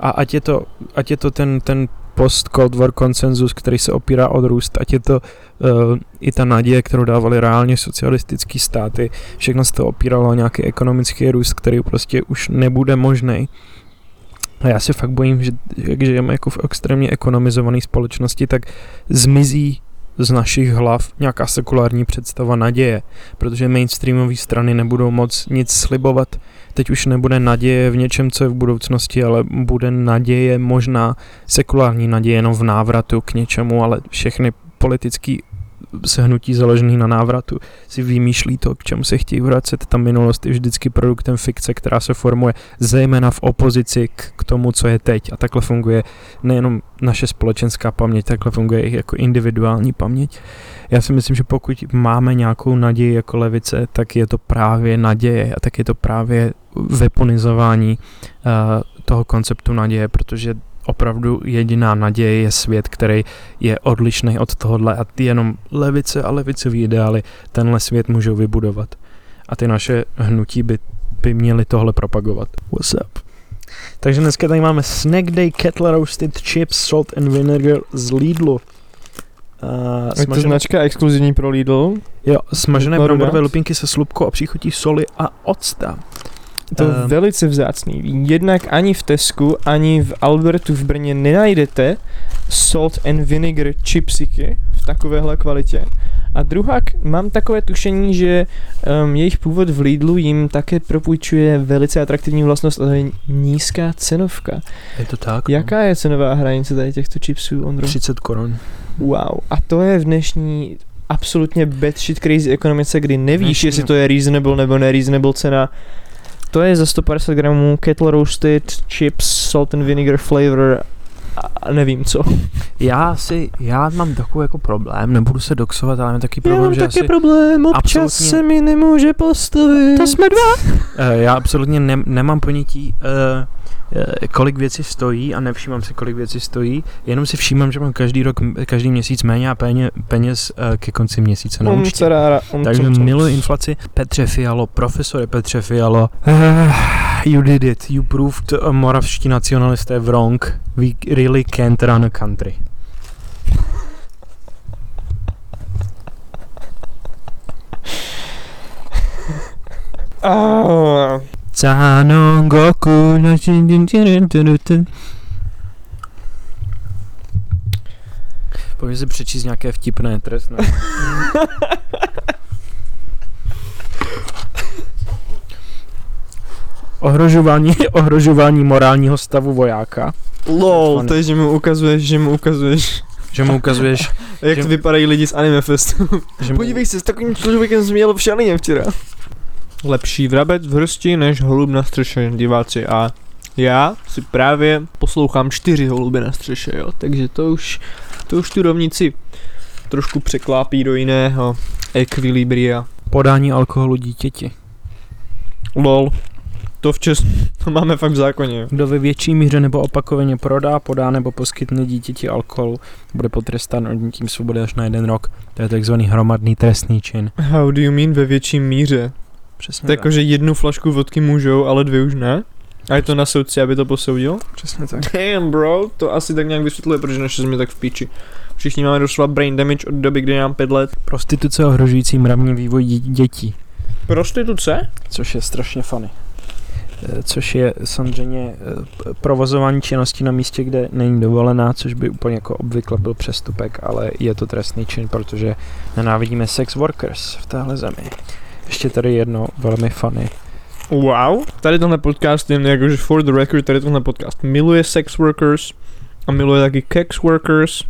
A ať je to, ať je to ten, ten post-Cold War konsenzus, který se opírá o růst, ať je to uh, i ta naděje, kterou dávali reálně socialistické státy, všechno se to opíralo o nějaký ekonomický růst, který prostě už nebude možný. A já se fakt bojím, že jak žijeme jako v extrémně ekonomizované společnosti, tak zmizí z našich hlav nějaká sekulární představa naděje, protože mainstreamové strany nebudou moc nic slibovat. Teď už nebude naděje v něčem, co je v budoucnosti, ale bude naděje možná sekulární naděje jenom v návratu k něčemu, ale všechny politické sehnutí založený na návratu si vymýšlí to, k čemu se chtějí vracet. Ta minulost je vždycky produktem fikce, která se formuje zejména v opozici k, k tomu, co je teď. A takhle funguje nejenom naše společenská paměť, takhle funguje i jako individuální paměť. Já si myslím, že pokud máme nějakou naději jako levice, tak je to právě naděje a tak je to právě weaponizování uh, toho konceptu naděje, protože opravdu jediná naděje je svět, který je odlišný od tohohle a ty jenom levice a levicový ideály tenhle svět můžou vybudovat. A ty naše hnutí by, by měly tohle propagovat. What's up? Takže dneska tady máme Snack Day Kettle Roasted Chips Salt and Vinegar z Lidlu. Uh, je to značka exkluzivní pro Lidl. Jo, smažené bramborové lupinky se slupkou a příchutí soli a octa. To je um, velice vzácný. Jednak ani v Tesku, ani v Albertu v Brně nenajdete salt and vinegar chipsiky v takovéhle kvalitě. A druhá, mám takové tušení, že um, jejich původ v Lidlu jim také propůjčuje velice atraktivní vlastnost a to je nízká cenovka. Je to tak? Jaká je cenová hranice tady těchto chipsů, Ondro? 30 korun. Wow, a to je v dnešní absolutně bad shit crazy ekonomice, kdy nevíš, jestli to je reasonable nebo nereasonable cena to je za 150 gramů kettle roasted chips, salt and vinegar flavor a nevím co. Já si, já mám takový jako problém, nebudu se doxovat, ale mám taky problém, já mám že taky asi problém, občas absolutně, se mi nemůže postavit. To jsme dva. Uh, já absolutně ne, nemám ponětí, uh, Eh, kolik věcí stojí a nevšímám si, kolik věcí stojí, jenom si všímám, že mám každý rok, každý měsíc méně a peněz, peněz ke konci měsíce na um, účtě. Um, Takže miluji inflaci. Petře Fialo, profesore Petře Fialo, you did it, you proved uh, moravští nacionalisté wrong, we really can't run a country. Oh. Canon Goku Pojď si přečíst nějaké vtipné trestné. ohrožování, ohrožování morálního stavu vojáka. LOL, to je, že mu ukazuješ, že mu ukazuješ. Že mu ukazuješ. Jak že... vypadají lidi z Anime Festu. Podívej se, s takovým člověkem jsem jel v Šalině včera lepší vrabec v hrsti než holub na střeše, diváci. A já si právě poslouchám čtyři holuby na střeše, jo, takže to už, to už tu rovnici trošku překlápí do jiného ekvilibria. Podání alkoholu dítěti. Lol. To v Česku, to máme fakt v zákoně. Kdo ve větší míře nebo opakovaně prodá, podá nebo poskytne dítěti alkohol, bude potrestán odnětím svobody až na jeden rok. To je takzvaný hromadný trestný čin. How do you mean ve větší míře? Přesně To je jako, že jednu flašku vodky můžou, ale dvě už ne? A je to na soudci, aby to posoudil? Přesně tak. Damn bro, to asi tak nějak vysvětluje, protože naše země tak v píči. Všichni máme doslova brain damage od doby, kdy mám pět let. Prostituce ohrožující mravní vývoj dětí, Prostituce? což je strašně funny. Eh, Což je samozřejmě eh, provozování činnosti na místě, kde není dovolená, což by úplně jako obvykle byl přestupek, ale je to trestný čin, protože nenávidíme sex workers v téhle zemi. Ještě tady jedno velmi funny. Wow. Tady tenhle podcast, jen jakože for the record, tady tenhle podcast miluje sex workers a miluje taky kex workers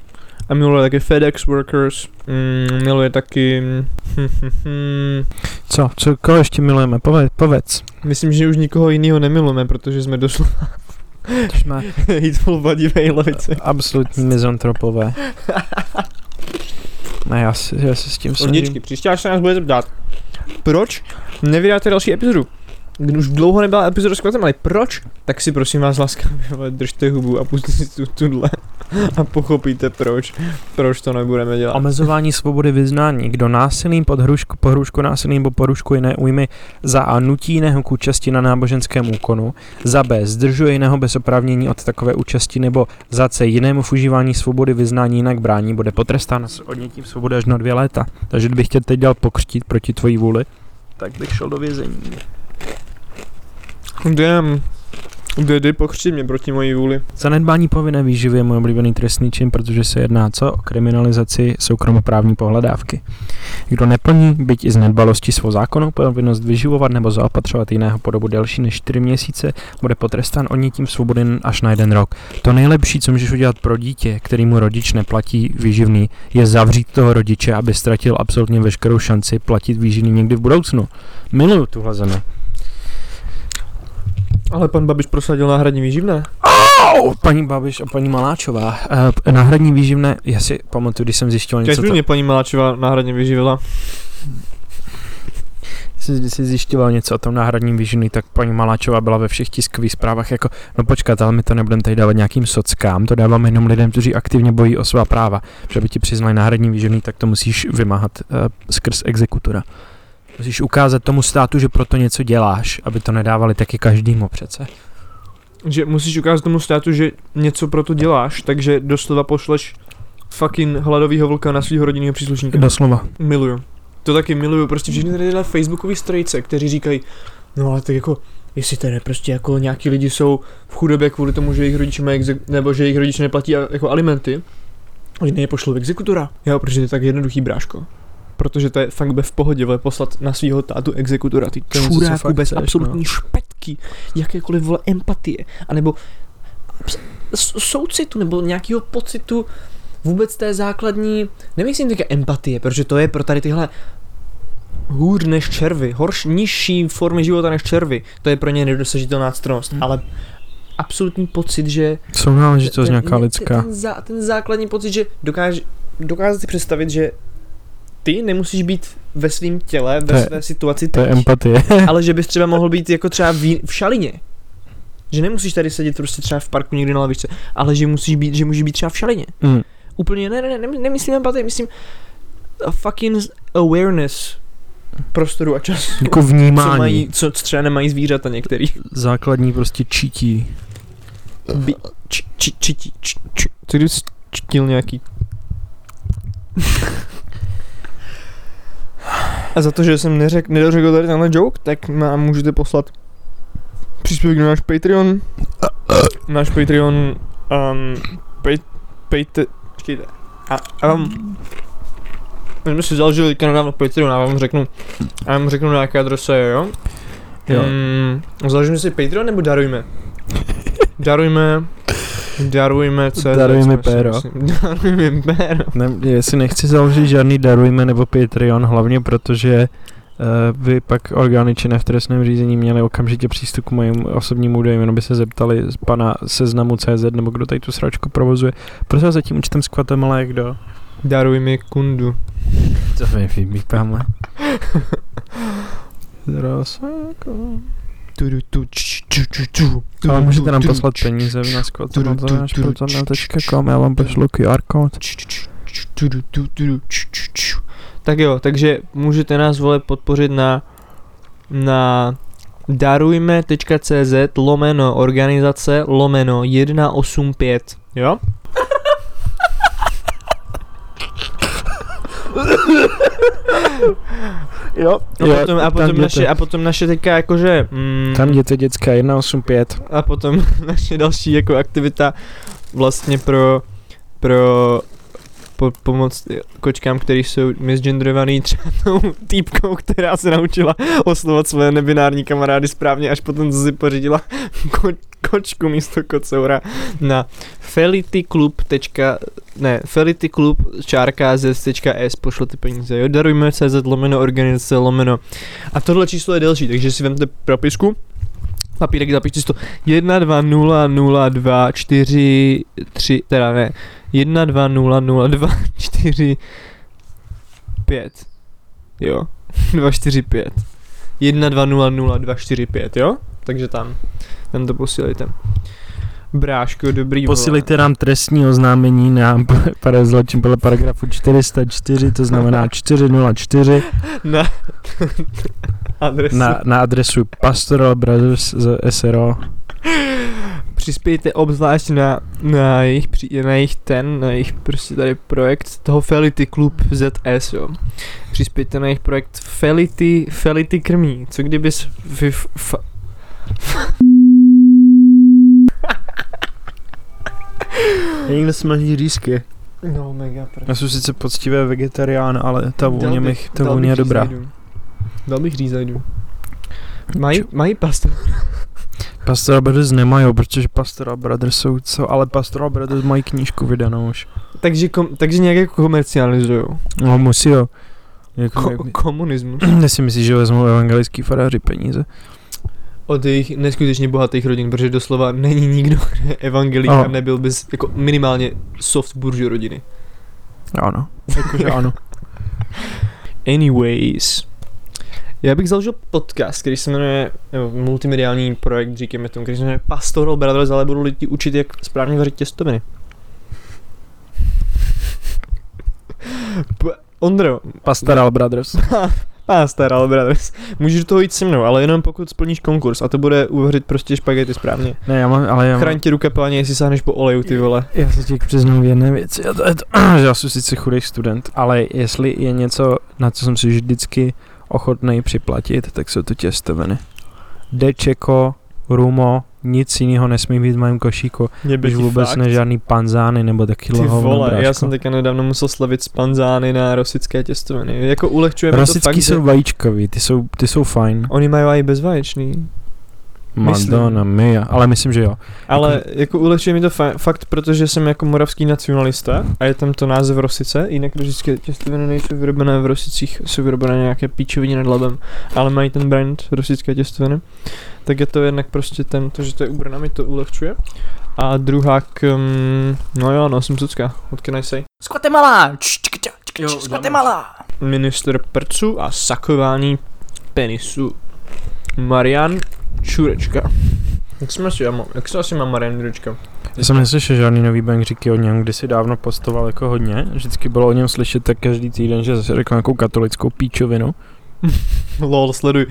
a miluje taky FedEx workers, mm, miluje taky... Co? Co? Koho ještě milujeme? Pove, povedz. Myslím, že už nikoho jiného nemilujeme, protože jsme doslova To jsme hateful vadivej levice. absolutní mizontropové. Ne, já si, já si s tím Lničky, příště až se nás budete ptát, proč nevydáte další epizodu? Už dlouho nebyla epizoda s kvatem, ale proč? Tak si prosím vás laskavě držte hubu a pustíte si tu, tuhle a pochopíte proč, proč to nebudeme dělat. Omezování svobody vyznání. Kdo násilím pod hrušku, pohrušku násilím nebo porušku jiné újmy za A nutí jiného k účasti na náboženském úkonu, za B zdržuje jiného bez oprávnění od takové účasti nebo za C jinému v užívání svobody vyznání jinak brání, bude potrestán s odnětím svobody až na dvě léta. Takže kdybych tě teď dal pokřtít proti tvojí vůli, tak bych šel do vězení. Damn. Dedy pokřtí mě proti mojí vůli. Zanedbání povinné výživy je můj oblíbený trestný čin, protože se jedná co o kriminalizaci soukromoprávní pohledávky. Kdo neplní, byť i z nedbalosti svou zákonnou povinnost vyživovat nebo zaopatřovat jiného po dobu delší než 4 měsíce, bude potrestán odnětím svobody až na jeden rok. To nejlepší, co můžeš udělat pro dítě, který mu rodič neplatí výživný, je zavřít toho rodiče, aby ztratil absolutně veškerou šanci platit výživný někdy v budoucnu. Miluju tuhle zemi. Ale pan Babiš prosadil náhradní výživné. Oh, paní Babiš a paní Maláčová. Uh, náhradní výživné, já si pamatuju, když jsem Kež něco, ta, mě paní Maláčová náhradně vyživila. když jsem si zjišťoval něco o tom náhradním výživný, tak paní Maláčová byla ve všech tiskových zprávách jako, no počkat, ale my to nebudeme tady dávat nějakým sockám, to dáváme jenom lidem, kteří aktivně bojí o svá práva. Že by ti přiznali náhradní výživný, tak to musíš vymáhat uh, skrz exekutora. Musíš ukázat tomu státu, že proto něco děláš, aby to nedávali taky každému přece. Že musíš ukázat tomu státu, že něco pro to děláš, takže doslova pošleš fucking hladovýho vlka na svého rodinného příslušníka. Doslova. Miluju. To taky miluju, prostě všichni tady tyhle facebookový strojce, kteří říkají, no ale tak jako, jestli tady prostě jako nějaký lidi jsou v chudobě kvůli tomu, že jejich rodiče mají exek- nebo že jejich rodiče neplatí jako alimenty, oni je pošlou exekutora. Jo, protože to je tak jednoduchý bráško. Protože to je fakt v pohodě, vole, poslat na svého tátu exekutora, ty čuráku bez chceš, absolutní no. špetky, jakékoliv vole empatie, anebo soucitu, nebo nějakého pocitu vůbec té základní, nemyslím teďka empatie, protože to je pro tady tyhle hůř než červy, horš, nižší formy života než červy, to je pro ně nedosažitelná ctnost, Hmm. ale absolutní pocit, že Jsou náležitost ten- nějaká lidská. Ten, zá, ten základní pocit, že dokáže, dokáže si představit, že ty nemusíš být ve svém těle, To ve je- své situaci To je teď, empatie. ale že bys třeba mohl být jako třeba v, v šalině. Že nemusíš tady sedět prostě třeba v parku někdy na lavičce, ale že musíš být, že můžeš být třeba v šalině. Mm. Úplně, ne, ne, ne, ne nemyslím empatii, myslím a fucking awareness prostoru a času. Jako Co vnímání. mají, co, co třeba nemají zvířata některý. Základní prostě čítí. By, č, č, č, č, č, č, co kdyby čtil nějaký A za to, že jsem neřek, nedořekl tady tenhle joke, tak nám můžete poslat příspěvek na náš Patreon. Náš Patreon, um, pay, payte, počkejte, a, vám, my jsme si založili teďka nedávno Patreon, a vám řeknu, a vám řeknu na jaké adrese je, jo? Jo. Mm, založíme si Patreon nebo darujme? Darujme, darujme CZ. Darujme péro. Darujme péro. Ne, já si nechci založit žádný darujme nebo Patreon, hlavně protože uh, by pak orgány činné v trestném řízení měly okamžitě přístup k mojim osobním údajům, jenom by se zeptali z pana seznamu CZ nebo kdo tady tu sračku provozuje. Prosím vás, za tím účtem s kvatem, ale kdo? Daruj mi kundu. To mi vybípáme. Zrasako. Ale můžete nám poslat peníze v nás kód tudu, na tudu, zanáš tudu, protonel.com, já vám pošlu QR kód. Tak jo, takže můžete nás vole podpořit na na darujme.cz lomeno organizace lomeno 185, jo? Jo, a Jo, potom, a potom naše, a potom naše teďka jakože, mm, Tam jděte dětská 185. a potom naše další jako aktivita vlastně pro, pro po, pomoc kočkám, který jsou misgenderovaný třeba tou týpkou, která se naučila oslovat své nebinární kamarády správně, až potom si pořídila ko, kočku místo kocoura na felityklub. ne, felityklub čárka z.s pošlete peníze, jo, darujme CZ lomeno organizace lomeno. A tohle číslo je delší, takže si vemte propisku. Papírek zapište si to. 1, 2, 0, 0, 2, 4, 3, teda ne, 1, 2, 0, 0, 2, 4, 5, jo, 2, 4, 5, 1, 2, 0, 0, 2, 4, 5, jo, takže tam, tam to posílejte. Bráško, dobrý vole. Posílejte nám trestní oznámení na para zločin podle paragrafu 404, to znamená 404 na adresu. na, na adresu Pastoral Brothers z SRO. Přispějte obzvlášť na, na, jejich, při- na jejich ten, na jejich prostě tady projekt toho Felity Club ZS, jo. Přispějte na jejich projekt Felity, Felity krmí. Co kdybys vy, f, f, Někde smrdí řízky. No mega pro. Já jsem sice poctivý vegetarián, ale ta vůně, mi, bych- ta vůně je dobrá. Dal bych řízajdu. Mají, mají pastu. Pastoral Brothers nemají, protože Pastoral Brothers jsou co, ale Pastoral Brothers mají knížku vydanou už. takže, kom, takže nějak jako komercializujou. No musí jo. Jako, Ko, jak, komunismus. si myslíš, že vezmou evangelický faráři peníze? Od jejich neskutečně bohatých rodin, protože doslova není nikdo, evangelika Ano. nebyl bez jako minimálně soft buržu rodiny. Ano. Jakože ano. Anyways. Já bych založil podcast, který se jmenuje, nebo multimediální projekt, říkáme tomu, který se jmenuje Pastoral Brothers, ale budu lidi učit, jak správně vařit těstoviny. P- Ondro, Pastoral Brothers. Pastoral Brothers, můžeš do toho jít se mnou, ale jenom pokud splníš konkurs a to bude uvařit prostě špagety správně. Ne, já mám, ale já mám, Chraň tě ruka páně, jestli sáhneš po oleju, ty vole. Já se ti přiznám v jedné věci, a to je to, že já jsem sice chudý student, ale jestli je něco, na co jsem si vždycky ochotný připlatit, tak jsou to těstoviny. Dečeko, rumo, nic jiného nesmí být v mém košíku, Mě už vůbec ne žádný panzány nebo taky Ty vole, já jsem teďka nedávno musel slavit spanzány na rosické těstoviny. Jako ulehčujeme to fakt, jsou že vajíčkový, ty jsou, ty jsou fajn. oni mají i bezvaječný. Myslím. Madonna mia, ale myslím, že jo. Ale jako ulehčuje mi to fa- fakt, protože jsem jako moravský nacionalista a je tam to název Rosice, jinak rosické těstoviny nejsou vyrobené v Rosicích, jsou vyrobené nějaké píčovině nad labem, ale mají ten brand rosické těstoviny. Tak je to jednak prostě ten, to, že to je u Brna, mi to ulehčuje. A druhá k, um, no jo, no, jsem Zucka, what can I say? Z dáme. Guatemala! Minister prcu a sakování penisu. Marian Čurečka. Jak jsme si, jak se asi má Marian Čurečka? Já jsem neslyšel žádný nový bangříky o něm, kdysi dávno postoval jako hodně. Vždycky bylo o něm slyšet tak každý týden, že zase řekl nějakou katolickou píčovinu. Lol, sleduj.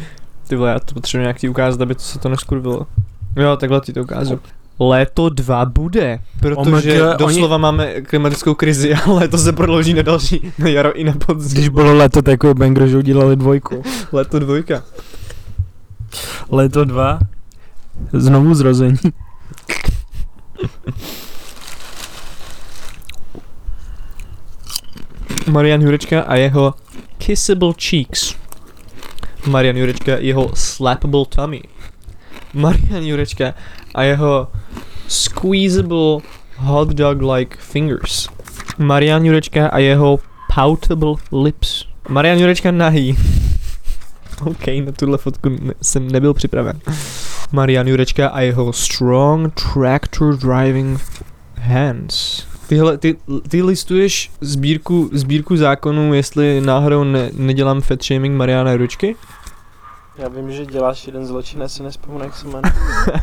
Ty vole, já to potřebuji nějak ti ukázat, aby to se to neskurvilo. Jo, takhle ti to ukážu. Léto 2 bude, protože Oh doslova máme klimatickou krizi a léto se prodlouží na další, na jaro i na podzim. Když bylo léto, tak jako Bangro, že udělali dvojku. Léto dvojka. Léto dva. Znovu zrození. Marian Jurečka a jeho Kissable Cheeks. Marian Jurečka a jeho Slappable Tummy. Marian Jurečka a jeho Squeezable Hot Dog Like Fingers. Marian Jurečka a jeho Poutable Lips. Marian Jurečka nahý. OK, na tuhle fotku jsem nebyl připraven. Marian Jurečka a jeho Strong Tractor Driving Hands. Tyhle, ty, ty listuješ sbírku, sbírku zákonů, jestli náhodou ne, nedělám fat shaming Mariana Jurečky? Já vím, že děláš jeden zločin, já si nespomenu, jak se jmenuje.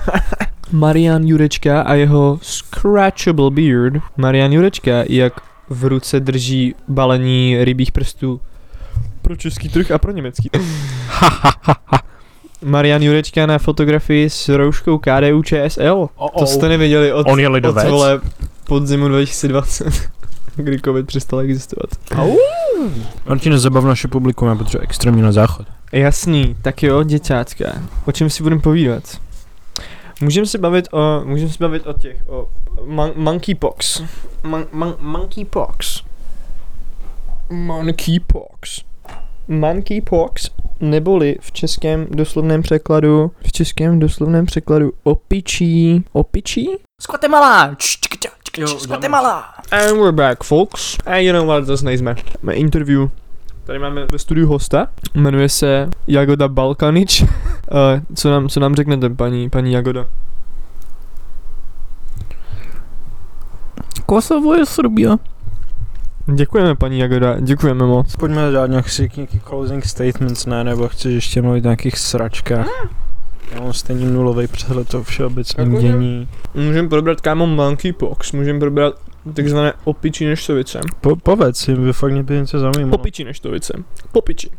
Marian Jurečka a jeho Scratchable Beard. Marian Jurečka, jak v ruce drží balení rybích prstů pro český trh a pro německý trh. Marian Jurečka na fotografii s rouškou KDU ČSL. To jste neviděli od, On je od vole podzimu 2020, kdy covid přestal existovat. Martine, zabav naše publikum, já potřebuji extrémně na záchod. Jasný, tak jo, děťátka. O čem si budeme povídat? Můžeme se bavit o, můžeme se bavit o těch, o mon- monkeypox. Mon- mon- monkeypox. Monkeypox. Monkeypox, neboli v českém doslovném překladu, v českém doslovném překladu opičí, opičí? Jo, čk- Z Guatemala. And we're back, folks. A you know what, zase nejsme. Máme interview. Tady máme ve studiu hosta, jmenuje se Jagoda Balkanič. uh, co, nám, co nám řeknete, paní, paní Jagoda? Kosovo je Srbia. Děkujeme, paní Jagoda, děkujeme moc. Pojďme dát nějaký, nějaký closing statements, ne, nebo chceš ještě mluvit o nějakých sračkách. Já mám stejně nulový přehled o všeobecném dění. Můžeme probrat, kámo, monkeypox, můžeme probrat takzvané opičí neštovice. Po, povedz si, by fakt mě by něco zajímalo. Popiči neštovice. Popiči.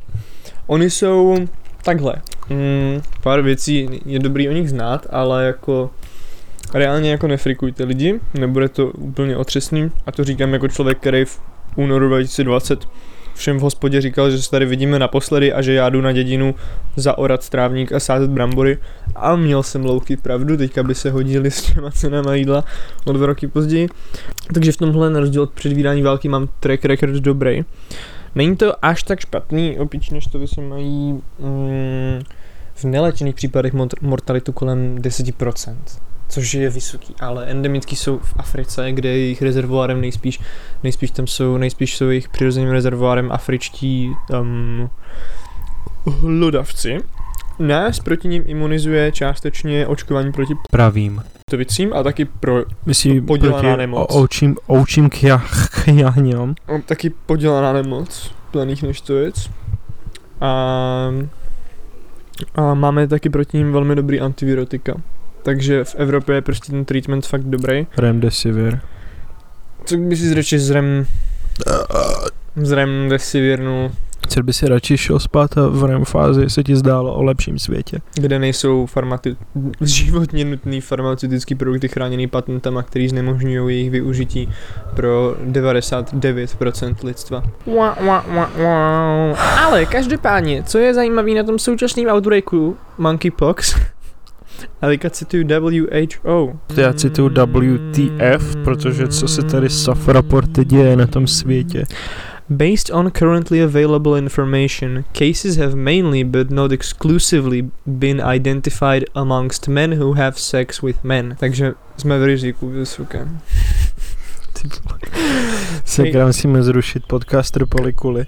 Oni jsou takhle. Mm, pár věcí je dobrý o nich znát, ale jako reálně jako nefrikujte lidi, nebude to úplně otřesný a to říkám jako člověk, který v únoru 2020 všem v hospodě říkal, že se tady vidíme naposledy a že já jdu na dědinu zaorat trávník a sázet brambory a měl jsem louky pravdu, teďka by se hodili s těma cenama jídla o dva roky později. Takže v tomhle na rozdíl od předvídání války mám track record dobrý. Není to až tak špatný, opičí než se mají mm, v nelečených případech mortalitu kolem 10%, což je vysoký, ale endemický jsou v Africe, kde je jejich rezervoárem nejspíš, nejspíš tam jsou, nejspíš jsou jejich přirozeným rezervoárem afričtí um, hlodavci. Nás proti ním imunizuje částečně očkování proti Pravím. ptovicím a taky pro Myslím, Podělaná proti nemoc. oučím, oučím kja, kjaňom. o, taky podělaná nemoc planých neštovic. A, a máme taky proti ním velmi dobrý antivirotika. Takže v Evropě je prostě ten treatment fakt dobrý. Remdesivir. Co by si radši z rem... Z rem desivirnu, Chtěl by si radši šel spát a v REM fázi se ti zdálo o lepším světě. kde nejsou farmati- životně nutné farmaceutické produkty chráněné patentama, který znemožňují jejich využití pro 99% lidstva. Ale každopádně, co je zajímavé na tom současném outbreaku Monkeypox, a teďka cituju WHO. Já cituju WTF, protože co se tady soft reporty děje na tom světě. Based on currently available information, cases have mainly but not exclusively been identified amongst men who have sex with men. Takže jsme v riziku vysokém. Sakra, musíme zrušit podcast Polikuly.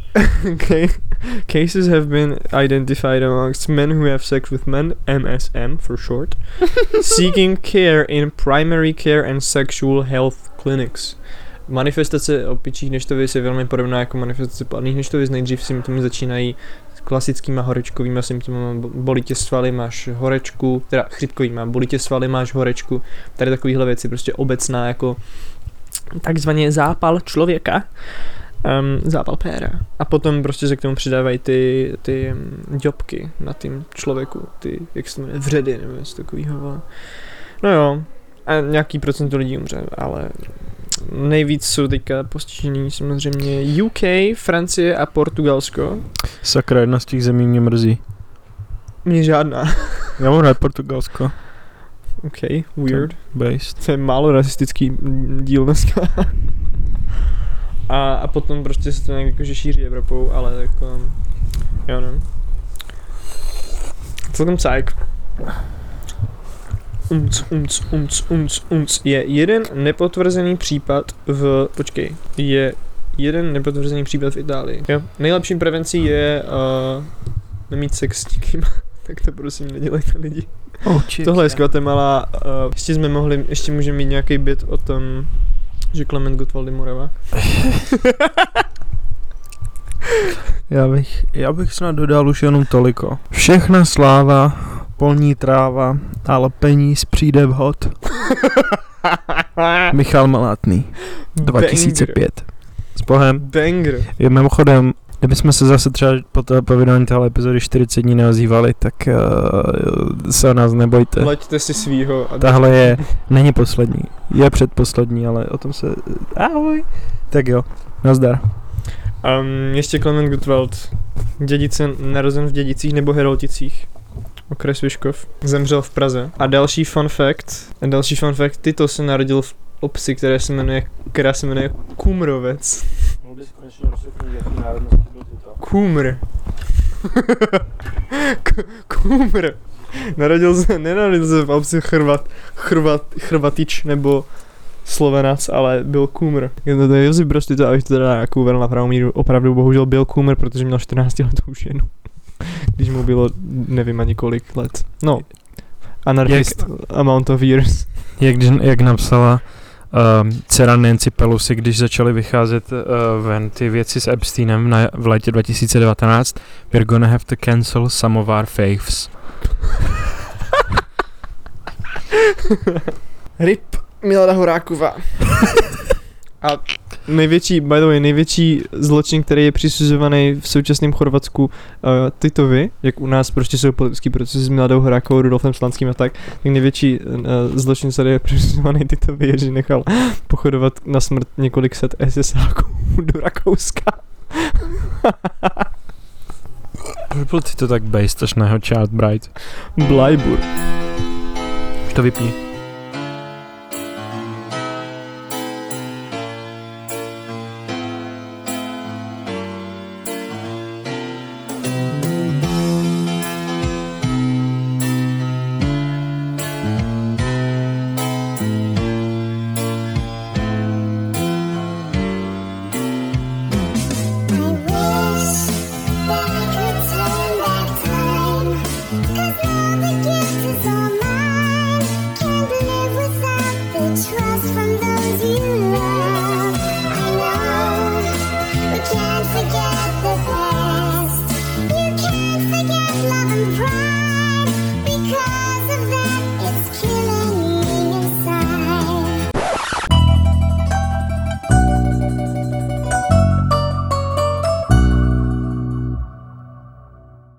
okay. Cases have been identified amongst men who have sex with men, MSM for short, seeking care in primary care and sexual health clinics. Manifestace opičích neštovic je velmi podobná jako manifestace pladných neštovic. Nejdřív symptomy začínají s klasickýma horečkovýma symptomy. Bolí tě svaly, máš horečku, teda chřipkovýma, bolí tě svaly, máš horečku. Tady takovýhle věci, prostě obecná jako takzvaně zápal člověka um, zápal péra. A potom prostě se k tomu přidávají ty, ty děbky na tím člověku, ty, jak se to jmenuje, vředy nebo něco takového. No jo, a nějaký procento lidí umře, ale nejvíc jsou teďka postižení samozřejmě UK, Francie a Portugalsko. Sakra, jedna z těch zemí mě mrzí. Mě žádná. Já mám rád Portugalsko. OK, weird. Based. To je málo rasistický díl dneska. a, a potom prostě se to nějak jakože šíří Evropou, ale jako, jo no. Celkem cajk. Umc, umc, umc, umc, umc. Je jeden nepotvrzený případ v, počkej, je jeden nepotvrzený případ v Itálii. Jo. Nejlepší prevencí je uh, nemít sex s nikým. Tak to prosím nedělejte lidi. Oh. Tohle je z Guatemala. Uh, ještě jsme mohli, ještě můžeme mít nějaký bit o tom, že Klement Gottwald je Morava. Já bych, já bych snad dodal už jenom toliko. Všechna sláva, polní tráva, ale peníz přijde vhod. Michal Malátný, 2005. S Bohem. Banger. Je mimochodem, kdybychom se zase třeba po, to, po vydání téhle epizody 40 dní neozývali, tak uh, se o nás nebojte. Laďte si svýho. A Tahle je, není poslední, je předposlední, ale o tom se, ahoj. Tak jo, nazdar. Um, ještě Klement Gottwald. Dědice narozen v Dědicích nebo Herolticích. Okres Vyškov. Zemřel v Praze. A další fun fact. A další fun fact. Tito se narodil v obci, které se jmenuje, která se jmenuje Kumrovec. Kumr. K- Kumr. Narodil se, nenarodil se v obci Chrvat, Chrvat, Chrvatič nebo Slovenac, ale byl Kumr. Je to je Josip Broz to, abych to teda jako uvedl na pravou míru, opravdu bohužel byl Kumr, protože měl 14 letou ženu. Když mu bylo nevím ani kolik let. No, anarchist amount of years. Jak, jak napsala uh, dcera Nancy Pelosi, když začaly vycházet uh, ven ty věci s Epsteinem na, v létě 2019, we're gonna have to cancel some of our faiths. Rip Milada Horáková. A největší, by the way, největší zločin, který je přisuzovaný v současném Chorvatsku uh, Titovi, jak u nás prostě jsou politický procesy s Miladou Horákovou, Rudolfem Slanským a tak, tak největší uh, zločin, který je přisuzovaný Titovi, je, že nechal pochodovat na smrt několik set SSáků do Rakouska. Proč byl ty to tak based až na jeho Child Bride? Blajbur. Už to vypni.